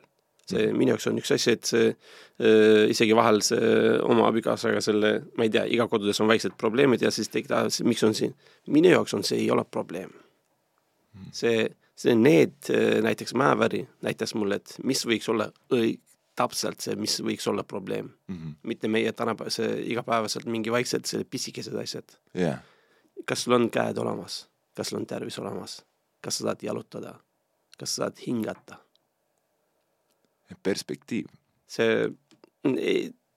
see mm. minu jaoks on üks asi, et see äh, isegi vahel see oma abikaasaga selle, ma ei tea, iga kodudes on väiksed probleemid ja siis tekib, miks on siin. minu jaoks on see ei ole probleem mm.. see, see need näiteks Mäeväri näitas mulle, et mis võiks olla õig-, täpselt see, mis võiks olla probleem mm. -hmm. mitte meie tänapäevase igapäevaselt mingi vaiksed pisikesed asjad yeah.. kas sul on käed olemas kas sul on tervis olemas, kas sa saad jalutada, kas sa saad hingata. perspektiiv. see,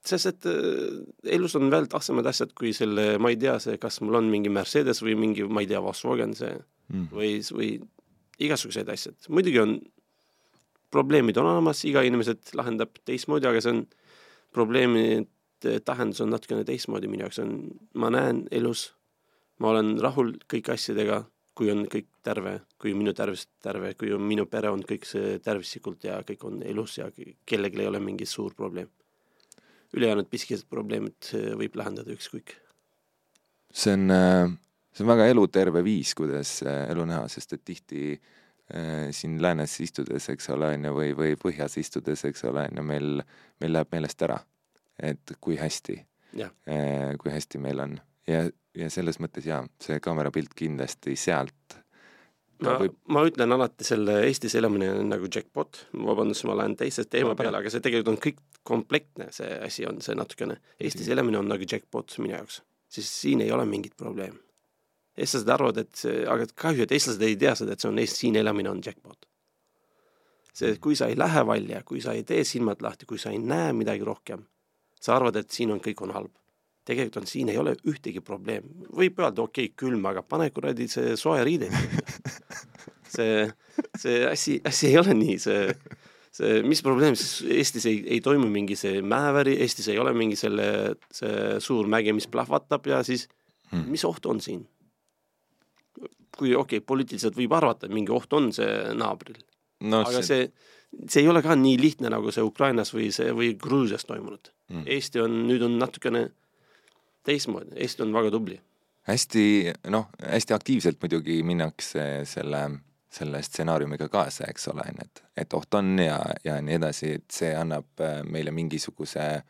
sest et äh, elus on veel tähtsamad asjad kui selle, ma ei tea, see, kas mul on mingi Mercedes või mingi, ma ei tea, Volkswagen see mm. või, või igasugused asjad. muidugi on, probleemid on olemas, iga inimesed lahendab teistmoodi, aga see on, probleemide tähendus on natukene teistmoodi minu jaoks on, ma näen elus ma olen rahul kõigi asjadega, kui on kõik terve, kui minu tervis terve, kui on minu pere on kõik see tervislikult ja kõik on elus ja kellelgi ei ole mingi suur probleem. ülejäänud pisikesed probleemid eh, võib lahendada ükskõik. see on, äh, see on väga eluterve viis, kuidas äh, elu näha, sest et tihti äh, siin läänes istudes, eks ole, on ju, või, või põhjas istudes, eks ole, on ju, meil, meil läheb meelest ära, et kui hästi, kui hästi meil on. Ja ja selles mõttes jaa, see kaamerapilt kindlasti sealt ma võib..., ma ütlen alati selle Eestis elamine on nagu jackpot, vabandust, ma lähen teise teema peale, aga see tegelikult on kõik komplektne, see asi on see natukene, Eestis elamine on nagu jackpot minu jaoks, siis siin ei ole mingit probleemi. Eestlased arvavad, et see, aga kahju, et eestlased ei tea seda, et see on Eestis, siin elamine on jackpot. see, kui sa ei lähe välja, kui sa ei tee silmad lahti, kui sa ei näe midagi rohkem, sa arvad, et siin on, kõik on halb tegelikult on, siin ei ole ühtegi probleemi, võib öelda, okei okay,, külm, aga pane kuradi see soe riide see, see asi, asi ei ole nii, see, see, mis probleem siis Eestis ei, ei toimu mingi see mäeväri, Eestis ei ole mingi selle, see suur mägi, mis plahvatab ja siis hmm. mis oht on siin? Kui okei okay,, poliitiliselt võib arvata, et mingi oht on see naabril. No,, aga see, see ei ole ka nii lihtne, nagu see Ukrainas või see, või Gruusias toimunud. Hmm.. Eesti on, nüüd on natukene teistmoodi, Eesti on väga tubli. hästi, noh, hästi aktiivselt muidugi minnakse selle, selle stsenaariumiga kaasa, eks ole, on ju, et, et oht on ja, ja nii edasi, et see annab äh, meile mingisuguse äh,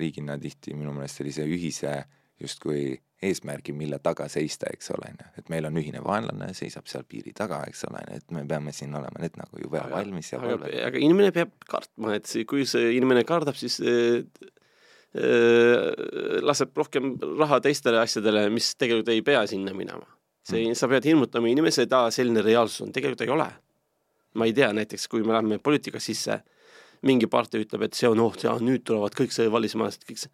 riigina tihti minu meelest sellise ühise justkui eesmärgi, mille taga seista, eks ole, on ju, et meil on ühine vaenlane, seisab seal piiri taga, eks ole, et me peame siin olema nüüd nagu jube valmis ja aga, aga inimene peab kartma, et see, kui see inimene kardab, siis äh, Äh, laseb rohkem raha teistele asjadele, mis tegelikult ei pea sinna minema. see mm., sa pead hirmutama inimesi, et aa, selline reaalsus on, tegelikult ei ole. ma ei tea, näiteks kui me läheme poliitika sisse, mingi partei ütleb, et see on oht ja nüüd tulevad kõik see valismaast, kõik see.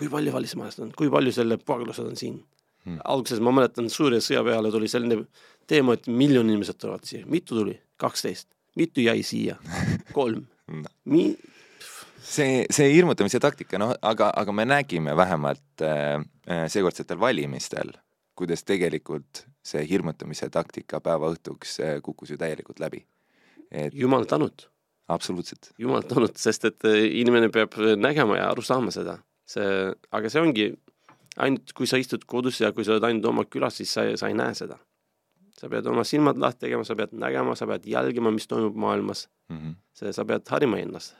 Kui palju valismaast on, kui palju selle pagulased on siin hmm.? alguses ma mäletan, suure sõja peale tuli selline teema, et miljon inimesed tulevad siia, mitu tuli? kaksteist. mitu jäi siia? kolm no.. Mi-, see, see hirmutamise taktika, noh, aga, aga me nägime vähemalt äh, äh, seekordsetel valimistel, kuidas tegelikult see hirmutamise taktika päeva õhtuks äh, kukkus ju täielikult läbi. et jumal tänud. absoluutselt. jumal tänud, sest et äh, inimene peab nägema ja aru saama seda. See, aga see ongi ainult, kui sa istud kodus ja kui sa oled ainult oma külas, siis sa, sa ei näe seda. sa pead oma silmad lahti tegema, sa pead nägema, sa pead jälgima, mis toimub maailmas mm. -hmm. see, sa pead harima ennast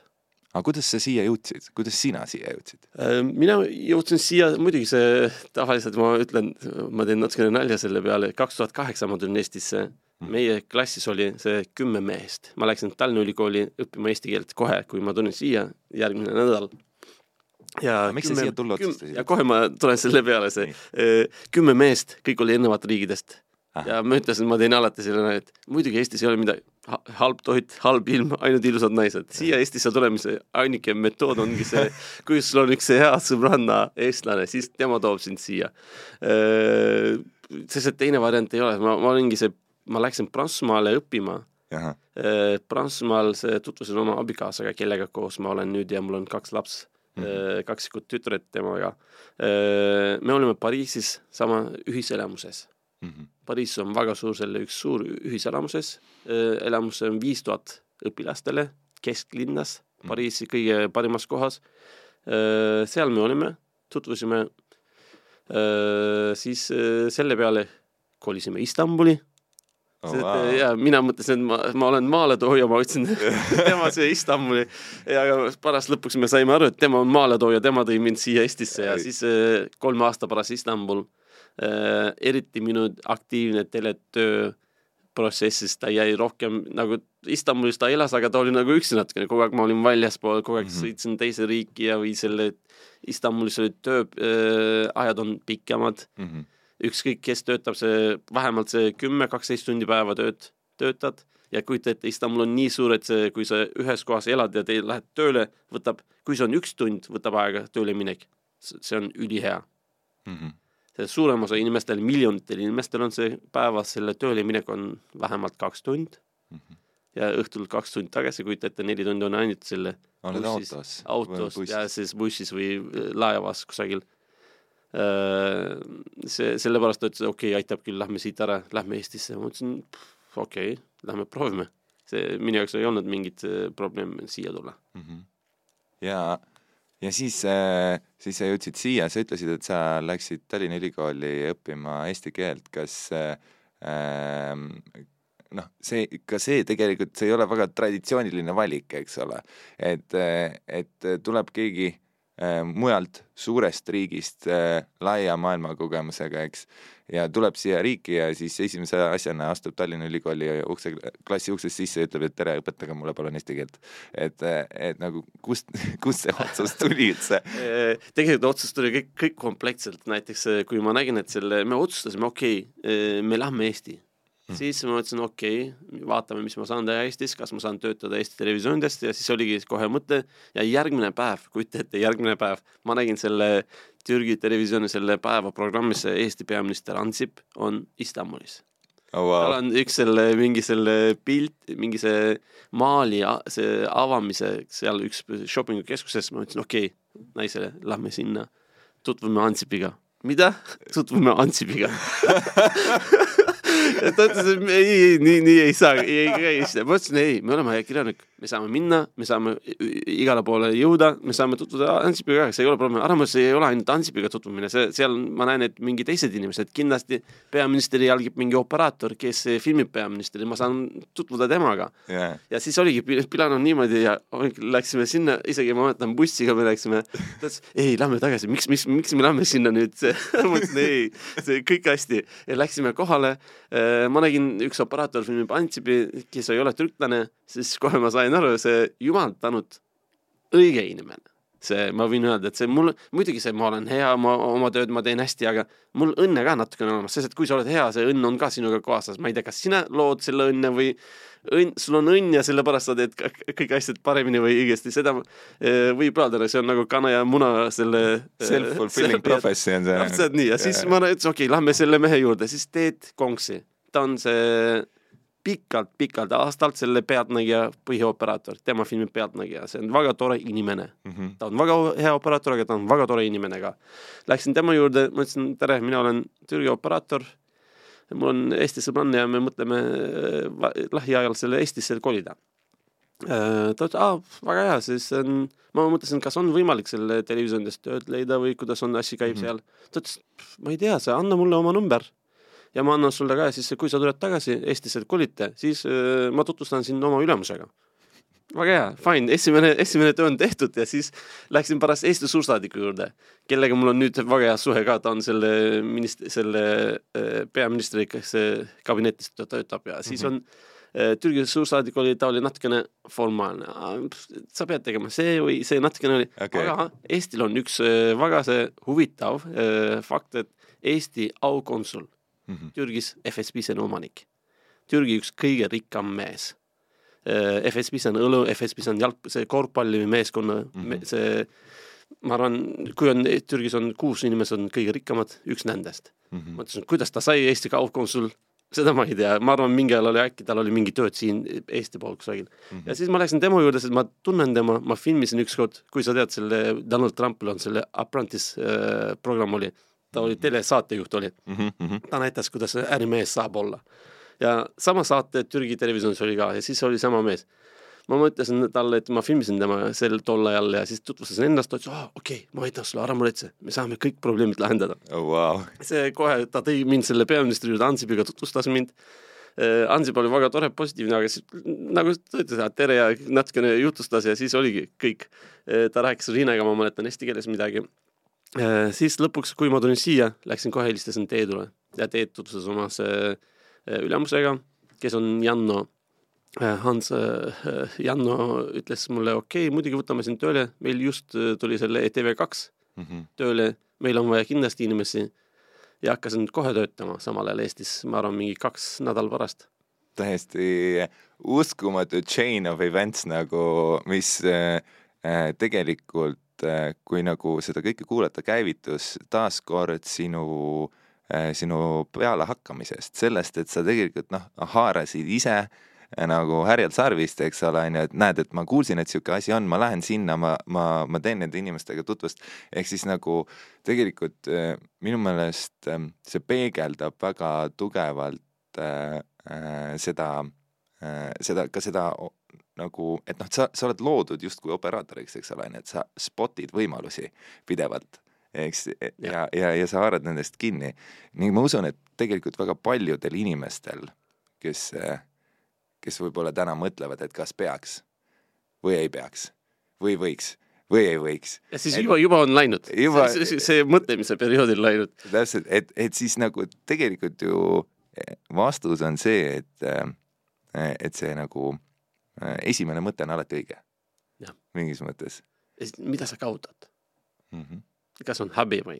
aga kuidas sa siia jõudsid, kuidas sina siia jõudsid? Äh, mina jõudsin siia, muidugi see tavaliselt ma ütlen, ma teen natukene nalja selle peale, kaks tuhat kaheksa ma tulin Eestisse mm.. meie klassis oli see kümme mehest, ma läksin Tallinna Ülikooli õppima eesti keelt kohe, kui ma tulin siia järgmine nädal. Ja miks sa siia tulla otsustasid? ja kohe ma tulen selle peale, see äh, kümme meest, kõik oli erinevat riikidest Aha. ja ma ütlesin, ma teen alati selle, et muidugi Eestis ei ole midagi, halb toit, halb ilm, ainult ilusad naised. siia Eestisse tulemise ainuke metood ongi see, kui sul on üks hea sõbranna eestlane, siis tema toob sind siia. Äh, sest et teine variant ei ole, ma, ma olingi see, ma läksin Prantsusmaale õppima Äh, Prantsusmaal tutvusin oma abikaasaga, kellega koos ma olen nüüd ja mul on kaks laps mm, -hmm. kaksikut tütred temaga. me olime Pariisis sama ühiselamuses. mhm, Pariis on väga suur, selle üks suur ühiselamuses. elamus on viis tuhat õpilastele kesklinnas, Pariisi kõige parimas kohas. seal me olime, tutvusime. siis äh, selle peale kolisime Istanbuli Oh, see, wow. ja mina mõtlesin, et ma, ma olen maaletooja, ma võtsin tema siia Istanbuli ja pärast lõpuks me saime aru, et tema on maaletooja, tema tõi mind siia Eestisse ja siis äh, kolme aasta pärast Istanbul äh,. eriti minu aktiivne teletöö protsessis ta jäi rohkem nagu Istanbulis ta elas, aga ta oli nagu üksi natukene, kogu aeg ma olin väljaspool, kogu aeg mm. -hmm. sõitsin teise riiki ja või selle Istanbulis olid tööajad on pikemad Mhm, ükskõik, kes töötab, see vähemalt see kümme, kaksteist tundi päeva tööd, töötad ja kujuta ette, Istanbul on nii suur, et see, kui sa ühes kohas elad ja te lähed tööle, võtab, kui see on üks tund, võtab aega tööle minek. see on ülihea. mhm, see suurem osa inimestel, miljonitel inimestel on see päevas selle tööle minek on vähemalt kaks tundi mhm. ja õhtul kaks tundi tagasi, kujuta ette, neli tundi on ainult selle oled bussis- autos? autos ja siis bussis või äh, laevas kusagil. see, sellepärast ta ütles, okei okay,, aitab küll, lähme siit ära, lähme Eestisse. ma mõtlesin, okei okay,, lähme proovime. see minu jaoks ei olnud mingit äh, probleemi siia tulla. Mhm. ja, ja siis, siis sa jõudsid siia, sa ütlesid, et sa läksid Tallinna Ülikooli õppima eesti keelt, kas äh, ähm, noh, see, ka see tegelikult, see ei ole väga traditsiooniline valik, eks ole. et, et tuleb keegi äh, mujalt suurest riigist äh, laia maailmakogemusega, eks, ja tuleb siia riiki ja siis esimese asjana astub Tallinna Ülikooli ukse, klassi uksest sisse ja ütleb, et tere, õpetage mulle palun eesti keelt. et, et nagu kust, kust see otsus tuli üldse? tegelikult otsus tuli kõik, kõik kompleksselt, näiteks äh, kui ma nägin, et selle, me otsustasime, okei okay,, me lähme Eesti. Siis ma mõtlesin, okei okay,, vaatame, mis ma saan teha Eestis, kas ma saan töötada Eesti Televisioonidest ja siis oligi kohe mõte ja järgmine päev, kujuta ette, järgmine päev ma nägin selle Türgi televisiooni selle päeva programmis, Eesti peaminister Ansip on Istanbulis oh, tal wow. on üks selle, mingi selle pilt, mingi see maali, see avamise seal üks shopping keskuses, ma ütlesin okei okay,, naisele, lähme sinna, tutvume Ansipiga. mida? tutvume Ansipiga ta ütles, et ei, ei, nii, nii ei saa, ei käi hästi. ma ütlesin ei, me oleme ajakirjanik, me saame minna, me saame igale poole jõuda, me saame tutvuda Ansipiga, see ei ole probleem. see ei ole ainult Ansipiga tutvumine, see, seal ma näen, et mingi teised inimesed, kindlasti peaministri jälgib mingi operaator, kes filmib peaministrit, ma saan tutvuda temaga. yeah. ja siis oligi pi- pilanud niimoodi ja läksime sinna, isegi ma mäletan bussiga me läksime. ta ütles, ei, lähme tagasi, miks, miks, miks me lähme sinna nüüd? ma ütlesin ei, see kõik hästi ja läksime kohale. ma nägin, üks operaator filmib Antsipi, kes ei ole türklane, siis kohe ma sain aru, see jumal tänud, õige inimene. See, ma võin öelda, et see mul, muidugi see, ma olen hea, ma oma tööd ma teen hästi, aga mul õnne ka natukene olemas, sest et kui sa oled hea, see õnn on ka sinuga kaasas, ma ei tea, kas sina lood selle õnne või õnn, sul on õnn ja sellepärast sa teed kõik- asjad paremini või õigesti, seda eh, võib öelda, see on nagu kana ja muna selle. Self-fulfilling prophecy on see. täpselt nii. Ja siis ma ütlesin, okei okay,, lähme selle mehe juurde, siis Teet Kongsi, ta on see pikalt-pikalt aastalt selle Pealtnägija põhioperaator, tema filmib Pealtnägija, see on väga tore inimene mm. -hmm. ta on väga hea operaator, aga ta on väga tore inimene ka. Läksin tema juurde, ma ütlesin tere, mina olen Türgi operaator. mul on Eesti sõbranna ja me mõtleme äh, lähiajal selle Eestisse kolida. ta ütles, aa, väga hea, siis on, ma mõtlesin, kas on võimalik selle televisioonidest tööd leida või kuidas on asi käib mm -hmm. seal. ta ütles, ma ei tea, sa anna mulle oma number ja ma annan sulle ka siis, kui sa tuled tagasi Eestisse kolite, siis äh, ma tutvustan sind oma ülemusega. väga hea, fine, esimene, esimene töö on tehtud ja siis läksin pärast Eesti suursaadiku juurde, kellega mul on nüüd väga hea suhe ka, ta on selle minist-, selle äh, peaministri, äh, kabinetis ta töötab ja siis on äh, Türgi suursaadik oli, ta oli natukene formaalne, sa pead tegema see või see natukene oli Okei. aga Eestil on üks väga see huvitav fakt, et Eesti aukonsul Mm -hmm. Türgis FSB on omanik. Türgi üks kõige rikkam mees. FSB see on õlu, FSB see on jalg, see korvpallimeeskonna mm, Mhm. -hmm. see, ma arvan, kui on Türgis on kuus inimest on kõige rikkamad, üks nendest. Mm -hmm. mõtlesin, kuidas ta sai Eesti aukonsul seda ma ei tea, ma arvan, mingi ajal oli äkki tal oli mingi tööd siin Eesti pool kusagil mm. -hmm. ja siis ma läksin tema juurde, sest ma tunnen tema, ma filmisin ükskord, kui sa tead, selle Donald Trumpil on selle Apprentice äh, programm oli, ta oli telesaatejuht oli mm. -hmm. ta näitas, kuidas ärimees saab olla. ja sama saate Türgi televisioonis oli ka ja siis oli sama mees ma mõtlesin talle, et ma filmisin tema sel tol ajal ja siis tutvustasin ennast, ta ütles, aa okei okay,, ma aitan sulle, ära muretse, me saame kõik probleemid lahendada oh,. Wow. see kohe, ta tõi mind selle peaministri juurde, Ansipiga tutvustas mind. Äh, Ansip oli väga tore, positiivne, aga siis nagu ta ütles, et tere ja natukene jutustas ja siis oligi kõik. Äh, ta rääkis Riinega, ma mäletan eesti keeles midagi. Äh, siis lõpuks, kui ma tulin siia, läksin kohe helistasin Teedule ja Teet tutvustas oma ülemusega, kes on Janno Äh, Hans äh, Janno ütles mulle, okei okay,, muidugi võtame sind tööle, meil just äh, tuli selle ETV2 mm -hmm. tööle, meil on vaja kindlasti inimesi ja hakkasin kohe töötama samal ajal Eestis, ma arvan, mingi kaks nädal pärast. täiesti uskumatu chain of events nagu, mis äh, tegelikult äh, kui nagu seda kõike kuulata, käivitus taaskord sinu äh, sinu pealehakkamisest, sellest, et sa tegelikult noh, haarasid ise äh, nagu härjal sarvist, eks ole, on ju, et näed, et ma kuulsin, et niisugune asi on, ma lähen sinna, ma, ma, ma teen nende inimestega tutvust. ehk siis nagu tegelikult minu meelest äh, see peegeldab väga tugevalt äh, seda äh,, seda, ka seda nagu, et noh, sa, sa oled loodud justkui operaatoriks, eks ole, ju, et sa spotid võimalusi pidevalt eks, ja, ja, ja sa haarad nendest kinni. ning ma usun, et tegelikult väga paljudel inimestel, kes kes võib-olla täna mõtlevad, et kas peaks või ei peaks või võiks või ei võiks. ja siis et, juba, juba on läinud juba.... see, see, mõtlemise perioodil läinud. täpselt, et, et siis nagu tegelikult ju eh, vastus on see, et, eh, et see nagu esimene mõte on alati õige. mingis mõttes. mida sa kaotad mm? -hmm. kas on häbi või?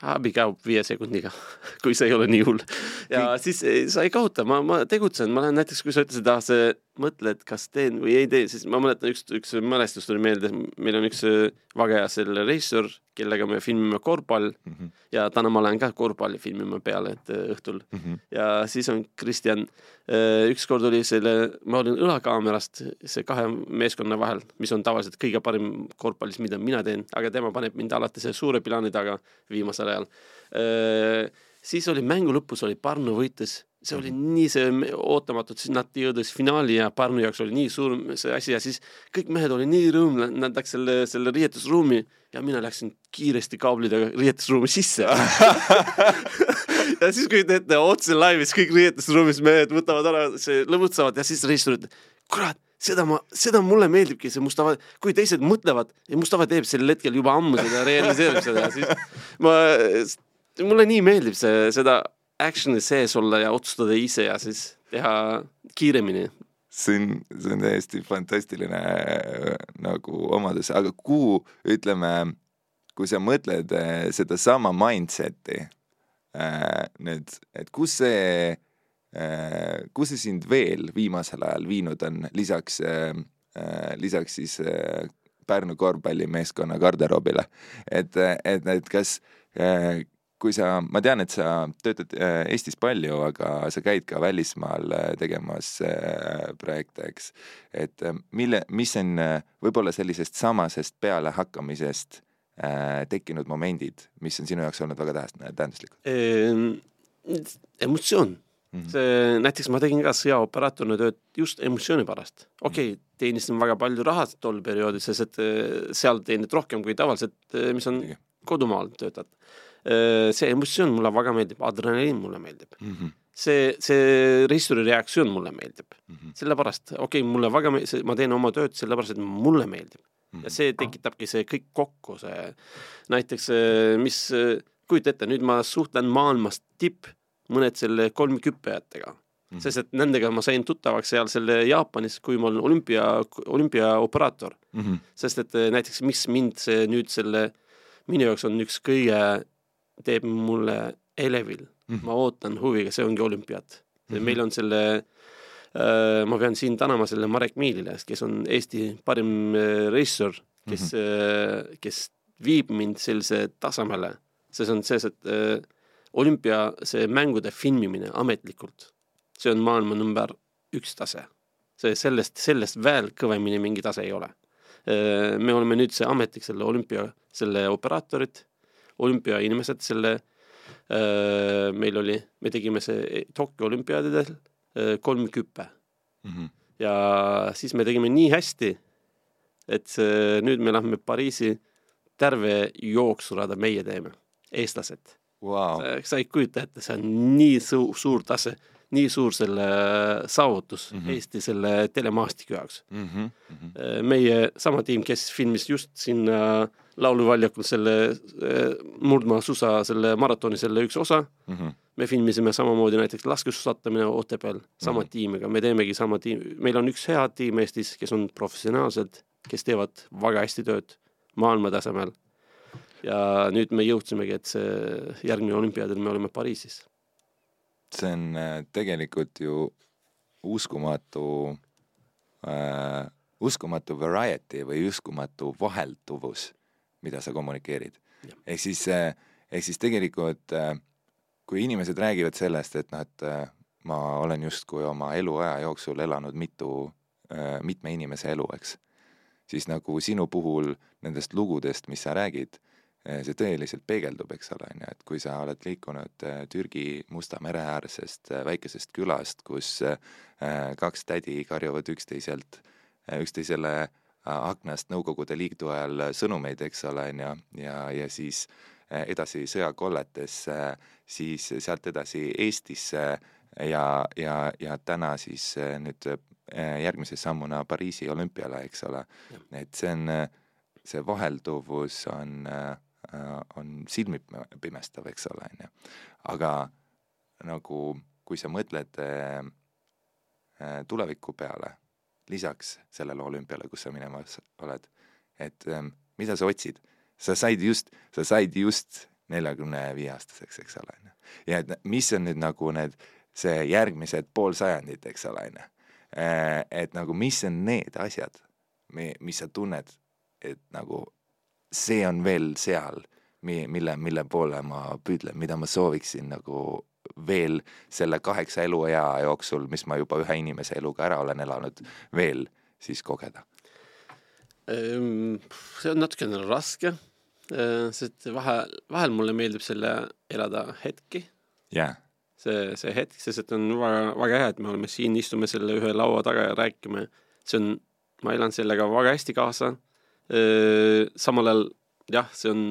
abi kaob viie sekundiga kui see ei ole nii hull. ja Kõik... siis eh, sa ei kaota, ma, ma tegutsen, ma lähen näiteks, kui sa ütlesid, ah, see mõtled, kas teen või ei tee, siis ma mäletan üks, üks mälestus tuli meelde, meil on üks äh, selle reisijal, kellega me filmime korvpall mm -hmm. ja täna ma lähen ka korvpalli filmima peale, et äh, õhtul mm. -hmm. ja siis on Kristjan, äh, ükskord oli selle, ma olin õlakaamerast see kahe meeskonna vahel, mis on tavaliselt kõige parim korvpallis, mida mina teen, aga tema paneb mind alati see suure plaani taga viimasel ajal. siis oli mängu lõpus oli Pärnu võitis see oli nii see ootamatult, siis nad jõudis finaali ja Pärnu jaoks oli nii suur see asi ja siis kõik mehed olid nii rõõmsad, nad läks selle, selle riietusruumi ja mina läksin kiiresti kaablidega riietusruumi sisse. Ja siis kujutad ette, otse laivis kõik riietusruumis mehed võtavad ära, see lõbutsevad ja siis reisijad ütlevad, kurat, seda ma, seda mulle meeldibki, see Mustafa, kui teised mõtlevad ja Mustafa teeb sel hetkel juba ammu seda, realiseerib seda, siis ma, mulle nii meeldib see, seda action'i sees olla ja otsustada ise ja siis teha kiiremini. see on, see on täiesti fantastiline äh, nagu omadus, aga kuhu, ütleme, kui sa mõtled äh, sedasama mindset'i äh,, nüüd, et kus see kus see sind veel viimasel ajal viinud on, lisaks lisaks siis Pärnu korvpallimeeskonna garderoobile, et, et, et kas kui sa, ma tean, et sa töötad äh, Eestis palju, aga sa käid ka välismaal äh, tegemas äh, projekte, eks. et mille, mis on võib-olla sellisest samasest pealehakkamisest tekkinud momendid, mis on sinu jaoks olnud väga tähenduslikud ehm,? emotsioon mm. -hmm. see, näiteks ma tegin ka sõjaoperaatorina tööd just emotsiooni pärast. okei okay, mm -hmm., teenisin väga palju raha tol perioodil, sest et seal teenid rohkem kui tavaliselt, mis on kodumaal töötad see emotsioon mulle väga meeldib, adrenaliin mulle meeldib mm. -hmm. see, see reistori reaktsioon mulle meeldib mm -hmm., sellepärast, okei okay,, mulle väga meeldib, ma teen oma tööd sellepärast, et mulle meeldib mm. -hmm. ja see tekitabki see kõik kokku, see näiteks, äh, mis, äh, kujuta ette, nüüd ma suhtlen maailmas tipp, mõned selle kolmküppajatega mm. -hmm. sest et nendega ma sain tuttavaks seal selle Jaapanis, kui ma olen olümpia, olümpiaoperaator mm. -hmm. sest et näiteks, mis mind see nüüd selle, minu jaoks on üks kõige teeb mulle elevil mm, -hmm. ma ootan huviga, see ongi olümpiaad mm. -hmm. meil on selle äh,, ma pean siin tänama selle Marek Miilile, kes on Eesti parim äh, reisijal, kes mm, -hmm. äh, kes viib mind sellise tasemele, see on see, et äh, olümpia, see mängude filmimine ametlikult, see on maailma number üks tase. see sellest, sellest veel kõvemini mingi tase ei ole. me oleme nüüd see ametlik selle olümpia, selle operaatorid, olümpiainimesed, selle meil oli, me tegime see Tokyo olümpiaadidel kolm küppe mm. -hmm. ja siis me tegime nii hästi, et nüüd me lähme Pariisi terve jooksurada meie teeme, eestlased wow.. sa ei kujuta ette, see on nii suur, suur tase, nii suur selle saavutus mm -hmm. Eesti selle telemaastiku jaoks mm. -hmm. meie sama tiim, kes filmis just sinna lauluväljakul selle äh, murdmaasuusa, selle maratoni selle üks osa mm. -hmm. me filmisime samamoodi näiteks laskesuusatamine Otepääl sama mm -hmm. tiimiga, me teemegi sama tiim, meil on üks hea tiim Eestis, kes on professionaalsed, kes teevad väga hästi tööd maailmatasemel ja nüüd me jõudsimegi, et see järgmine olümpiaadil me oleme Pariisis. see on äh, tegelikult ju uskumatu äh,, uskumatu variety või uskumatu vahelduvus, mida sa kommunikeerid. ehk siis äh,, ehk siis tegelikult äh, kui inimesed räägivad sellest, et noh, et äh, ma olen justkui oma eluaja jooksul elanud mitu mitme inimese elu, eks, siis nagu sinu puhul nendest lugudest, mis sa räägid Eh, see tõeliselt peegeldub, eks ole, on ju, et kui sa oled liikunud eh, Türgi Musta mere äärsest eh, väikesest külast, kus kaks tädi karjuvad üksteiselt, üksteisele aknast Nõukogude Liidu ajal sõnumeid, eks ole, on ju, ja, ja siis edasi sõjakolletesse, siis sealt edasi Eestisse ja, ja, ja täna siis nüüd järgmise sammuna Pariisi olümpiale, eks ole. et see on, see vahelduvus on äh, Äh, on silmipimestav, eks ole, on ju. aga nagu kui sa mõtled äh, äh, tuleviku peale, lisaks sellele olümpiale, kus sa minemas oled, et ähm, mida sa otsid? sa said just, sa said just neljakümne viie aastaseks, eks ole, on ju. ja et mis on nüüd nagu need, see järgmised pool sajandit, eks ole, on ju. et nagu mis on need asjad, mis sa tunned, et nagu see on veel seal, mi-, mille, mille poole ma püüdlen, mida ma sooviksin nagu veel selle kaheksa eluea jooksul, mis ma juba ühe inimese eluga ära olen elanud, veel siis kogeda? Ehm, see on natukene raske, ehm, sest vahel, vahel mulle meeldib selle elada hetki yeah.. see, see hetk, sest et on väga, väga hea, et me oleme siin, istume selle ühe laua taga ja räägime. see on, ma elan sellega väga hästi kaasa samal ajal jah, see on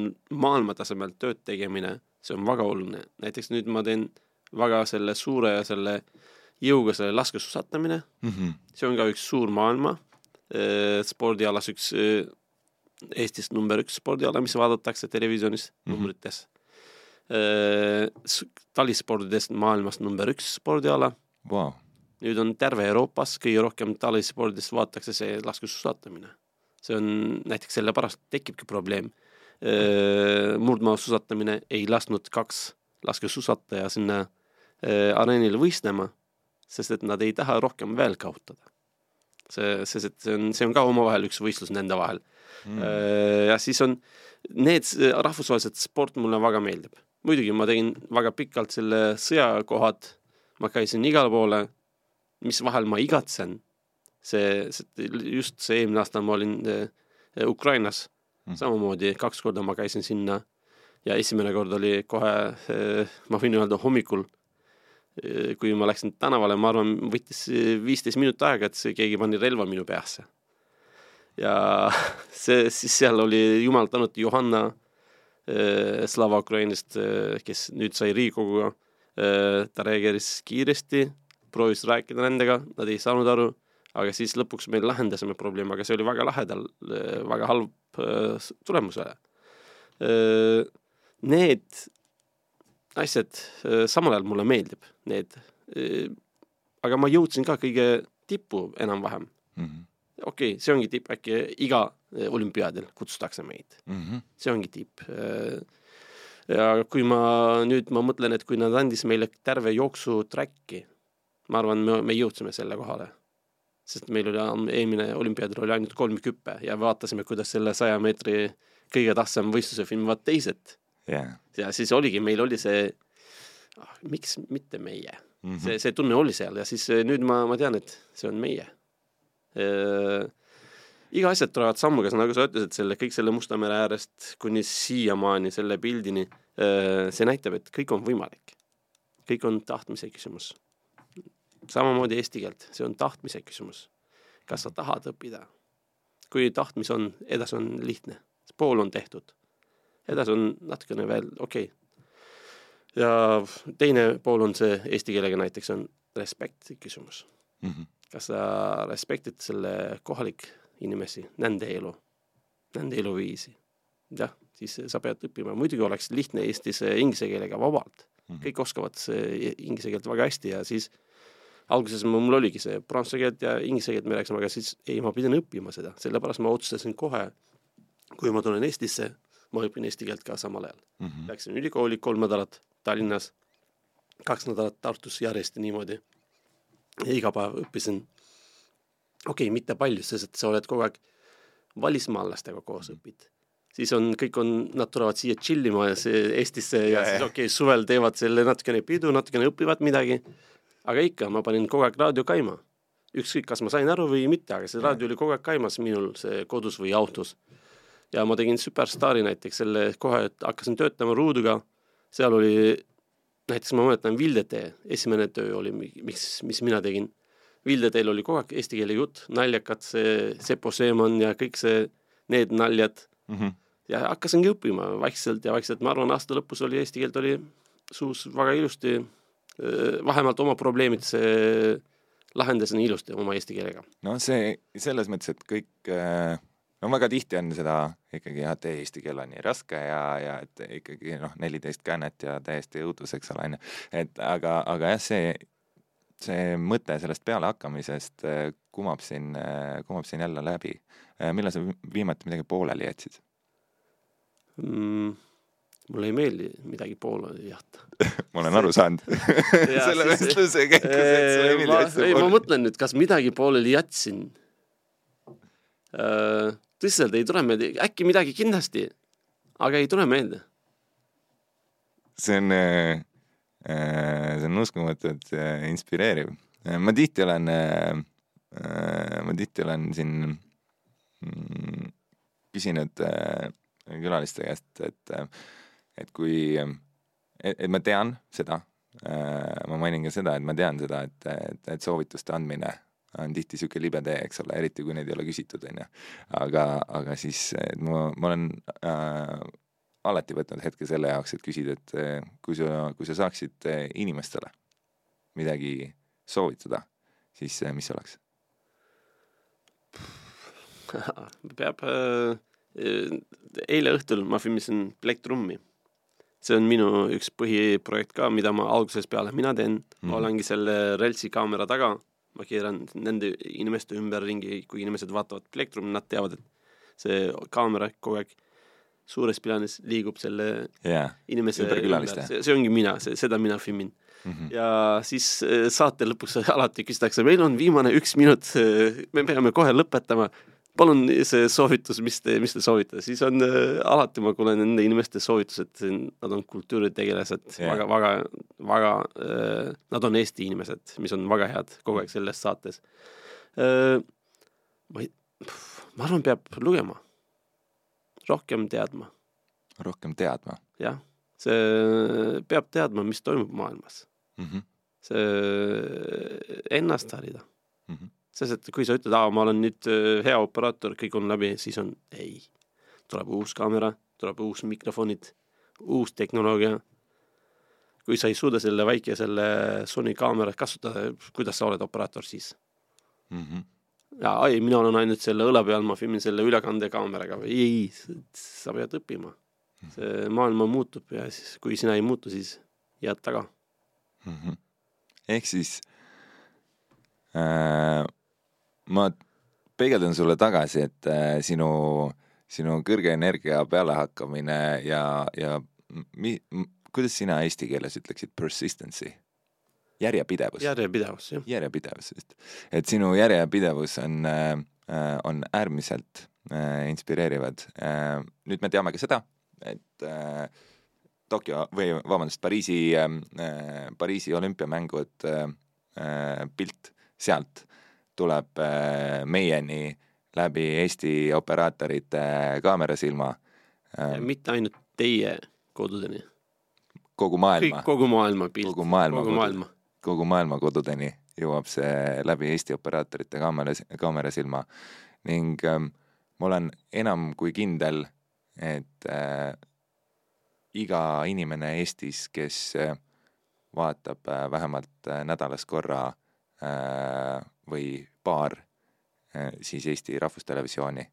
maailmatasemel tööd tegemine, see on väga oluline, näiteks nüüd ma teen väga selle suure ja selle jõuga selle laskesuusatamine mm, -hmm. see on ka üks suur maailma spordialas üks Eestis number üks spordiala, mis vaadatakse televisionis mm -hmm. numbrites. talispordidest maailmas number üks spordiala wow.. nüüd on terve Euroopas kõige rohkem talispordidest vaadatakse see laskesuusatamine see on näiteks sellepärast tekibki probleem. Murdmaasuusatamine ei lasknud kaks laskesuusataja sinna areenile võistlema, sest et nad ei taha rohkem veel kaotada. see, sest et see on, see on ka omavahel üks võistlus nende vahel mm.. ja siis on need rahvusvahelised sport mulle väga meeldib. muidugi ma tegin väga pikalt selle sõjakohad, ma käisin igale poole, mis vahel ma igatsen see, just see eelmine aasta ma olin äh, Ukrainas. Samamoodi, kaks korda ma käisin sinna ja esimene kord oli kohe äh,, ma võin öelda hommikul äh,, kui ma läksin tänavale, ma arvan, võttis viisteist minutit aega, et see keegi pani relva minu peasse. ja see, siis seal oli jumal tänud Johanna Slava Ukrainist kes nüüd sai Riigikoguga ta reageeris kiiresti, proovis rääkida nendega, nad ei saanud aru aga siis lõpuks me lahendasime probleemi, aga see oli väga lahedal, väga halb äh, tulemusele. Äh, need asjad äh, samal ajal mulle meeldib, need, aga ma jõudsin ka kõige tippu enam-vähem mm -hmm.. okei okay,, see ongi tipp, äkki iga olümpiaadil kutsutakse meid mm, -hmm. see ongi tipp ja kui ma nüüd, ma mõtlen, et kui nad andis meile terve jooksu track'i, ma arvan, me, me jõudsime selle kohale sest meil oli eelmine olümpiaadil oli ainult kolm küppe ja vaatasime, kuidas selle saja meetri kõige tähtsam võistluse filmivad teised yeah.. ja siis oligi, meil oli see ah, miks mitte meie Mhm. see, see tunne oli seal ja siis eh, nüüd ma, ma tean, et see on meie äh,. iga asjad tulevad sammuga, nagu sa ütlesid, selle kõik selle Musta mere äärest kuni siiamaani selle pildini äh,. see näitab, et kõik on võimalik. kõik on tahtmise küsimus. Samamoodi eesti keelt, see on tahtmise küsimus. kas sa tahad õppida? kui tahtmis on, edasi on lihtne, pool on tehtud. edasi on natukene veel okei okay.. ja teine pool on see eesti keelega näiteks on respekti küsimus. Mhm. kas sa respektid selle kohalik inimesi, nende elu, nende eluviisi. jah, siis sa pead õppima, muidugi oleks lihtne Eestis inglise keelega vabalt, Mhm. kõik oskavad see inglise keelt väga hästi ja siis alguses mul oligi see prantsuse keelt ja inglise keelt me rääkisime, aga siis ei, ma pidin õppima seda, sellepärast ma otsustasin kohe, kui ma tulen Eestisse, ma õpin eesti keelt ka samal ajal. Mhm. Läksin ülikooli kolm nädalat Tallinnas, kaks nädalat Tartus järjest niimoodi. iga päev õppisin, okei okay,, mitte palju, sest et sa oled kogu aeg välismaalastega koos õpid. siis on, kõik on, nad tulevad siia chill ima ja see Eestisse ja, Ja, ja siis ja. okei okay,, suvel teevad selle natukene pidu, natukene õpivad midagi. Aga ikka, ma panin kogu aeg raadio käima. ükskõik, kas ma sain aru või mitte, aga see raadio oli kogu aeg käimas minul see kodus või autos ja ma tegin Superstaari näiteks selle kohe, et hakkasin töötama ruuduga, seal oli näiteks ma mäletan Vildetee, esimene töö oli, miks, mis mina tegin. Vildeteel oli kogu aeg eesti keele jutt, naljakad, see Sepo Seeman ja kõik see, need naljad Mhm. ja hakkasingi õppima vaikselt ja vaikselt, ma arvan, aasta lõpus oli eesti keelt oli suus väga ilusti. Vähemalt oma probleemid lahendasin ilusti oma eesti keelega. no see selles mõttes, et kõik no väga tihti on seda ikkagi jah, et eesti keel on nii raske ja, ja et ikkagi noh, neliteist käänet ja täiesti õudus, eks ole, onju. et aga, aga jah, see, see mõte sellest pealehakkamisest kumab siin, kumab siin jälle läbi. millal sa vi- viimati midagi pooleli jätsid? mm,. Mulle ei meeldi midagi pooleli jätta. ma olen aru saanud selle vestluse käigus, et sulle ei meeldi jätta ei, ma mõtlen nüüd, kas midagi pooleli jätsin. tõsiselt ei tule meelde, äkki midagi kindlasti, aga ei tule meelde. see on, see on uskumatult äh, inspireeriv. ma tihti olen, ma tihti olen siin mm, küsinud äh, külaliste käest, et, et kui, et, ma tean seda, ma mainin ka seda, et ma tean seda, et, et, et soovituste andmine on tihti niisugune libe tee, eks ole, eriti kui neid ei ole küsitud, onju. aga, aga siis ma, ma olen äh, alati võtnud hetke selle jaoks, et küsida, et eh, kui sa, kui sa saaksid eh, inimestele midagi soovitada, siis mis oleks? peab äh,, eile õhtul ma filmisin Black Trummi. See on minu üks põhiprojekt ka, mida ma algusest peale mina teen mm, -hmm. Mhm. ma olengi selle relsi kaamera taga, ma keeran nende inimeste ümberringi, kui inimesed vaatavad Black Trummi, nad teavad, et see kaamera kogu aeg suures plaanis liigub selle jaa. inimese Ümberkülaliste. see, see ongi mina, see, seda mina filmin. Mhm. ja siis äh, saate lõpus alati küsitakse, meil on viimane üks minut, me peame kohe lõpetama. Palun see soovitus, mis te, mis te soovitate, siis on äh, alati ma kuulen nende inimeste soovitused, nad on kultuuritegelased yeah., väga, väga, väga äh,, nad on Eesti inimesed, mis on väga head kogu aeg selles saates äh,. ma ei, ma arvan, peab lugema, rohkem teadma rohkem teadma jah, see peab teadma, mis toimub maailmas, mm. -hmm. see ennast harida, Mm -hmm. Sest et kui sa ütled, aa, ma olen nüüd äh, hea operaator, kõik on läbi, siis on ei, tuleb uus kaamera, tuleb uus mikrofonid, uus tehnoloogia. kui sa ei suuda selle väike selle Sony kaamerat kasutada, kuidas sa oled operaator siis? Mm -hmm. ja ei, mina olen ainult selle õla peal, ma filmin selle ülekandekaameraga, ei, ei, sa pead õppima. see maailm muutub ja siis, kui sina ei muutu, siis jääd taga Mm -hmm. ehk siis äh, ma peegeldan sulle tagasi, et äh, sinu, sinu kõrge energia pealehakkamine ja, ja mi, kuidas sina eesti keeles ütleksid persistency? järjepidevus. järjepidevus, jah. järjepidevus, just. et sinu järjepidevus on, on äärmiselt äh, inspireerivad. nüüd me teame ka seda, et äh, Tokyo või vabandust, Pariisi äh,, Pariisi olümpiamängud äh, äh, pilt sealt tuleb äh, meieni läbi Eesti operaatorite kaamerasilma ja äh, mitte ainult teie kodudeni, kogu maailma, kogu maailma pilt, kogu maailma kogu maailma. kogu maailma kodudeni jõuab see läbi Eesti operaatorite kaamera, kaamerasilma ning ähm, ma olen enam kui kindel, et äh, iga inimene Eestis, kes äh, vaatab äh, vähemalt äh, nädalas korra või paar äh, siis Eesti Rahvustelevisiooni,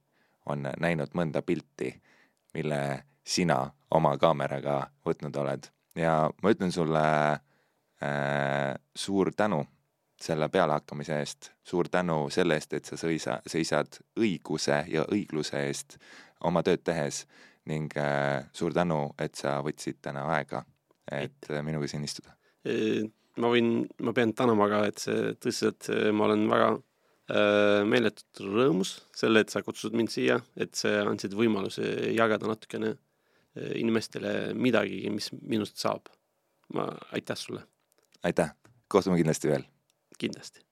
on näinud mõnda pilti, mille sina oma kaameraga võtnud oled. Ja ma ütlen sulle äh, suur tänu selle pealehakkamise eest, suur tänu selle eest, et sa sõisa, seisad õiguse ja õigluse eest oma tööd tehes ning äh, suur tänu, et sa võtsid täna aega, et äh, minuga siin istuda. Ma võin, ma pean tänama ka, et see tõsiselt, ma olen väga äh, meeletult rõõmus selle, et sa kutsud mind siia, et sa andsid võimaluse jagada natukene äh, inimestele midagi, mis minust saab. ma, aitäh sulle, aitäh, kohtume kindlasti veel. Kindlasti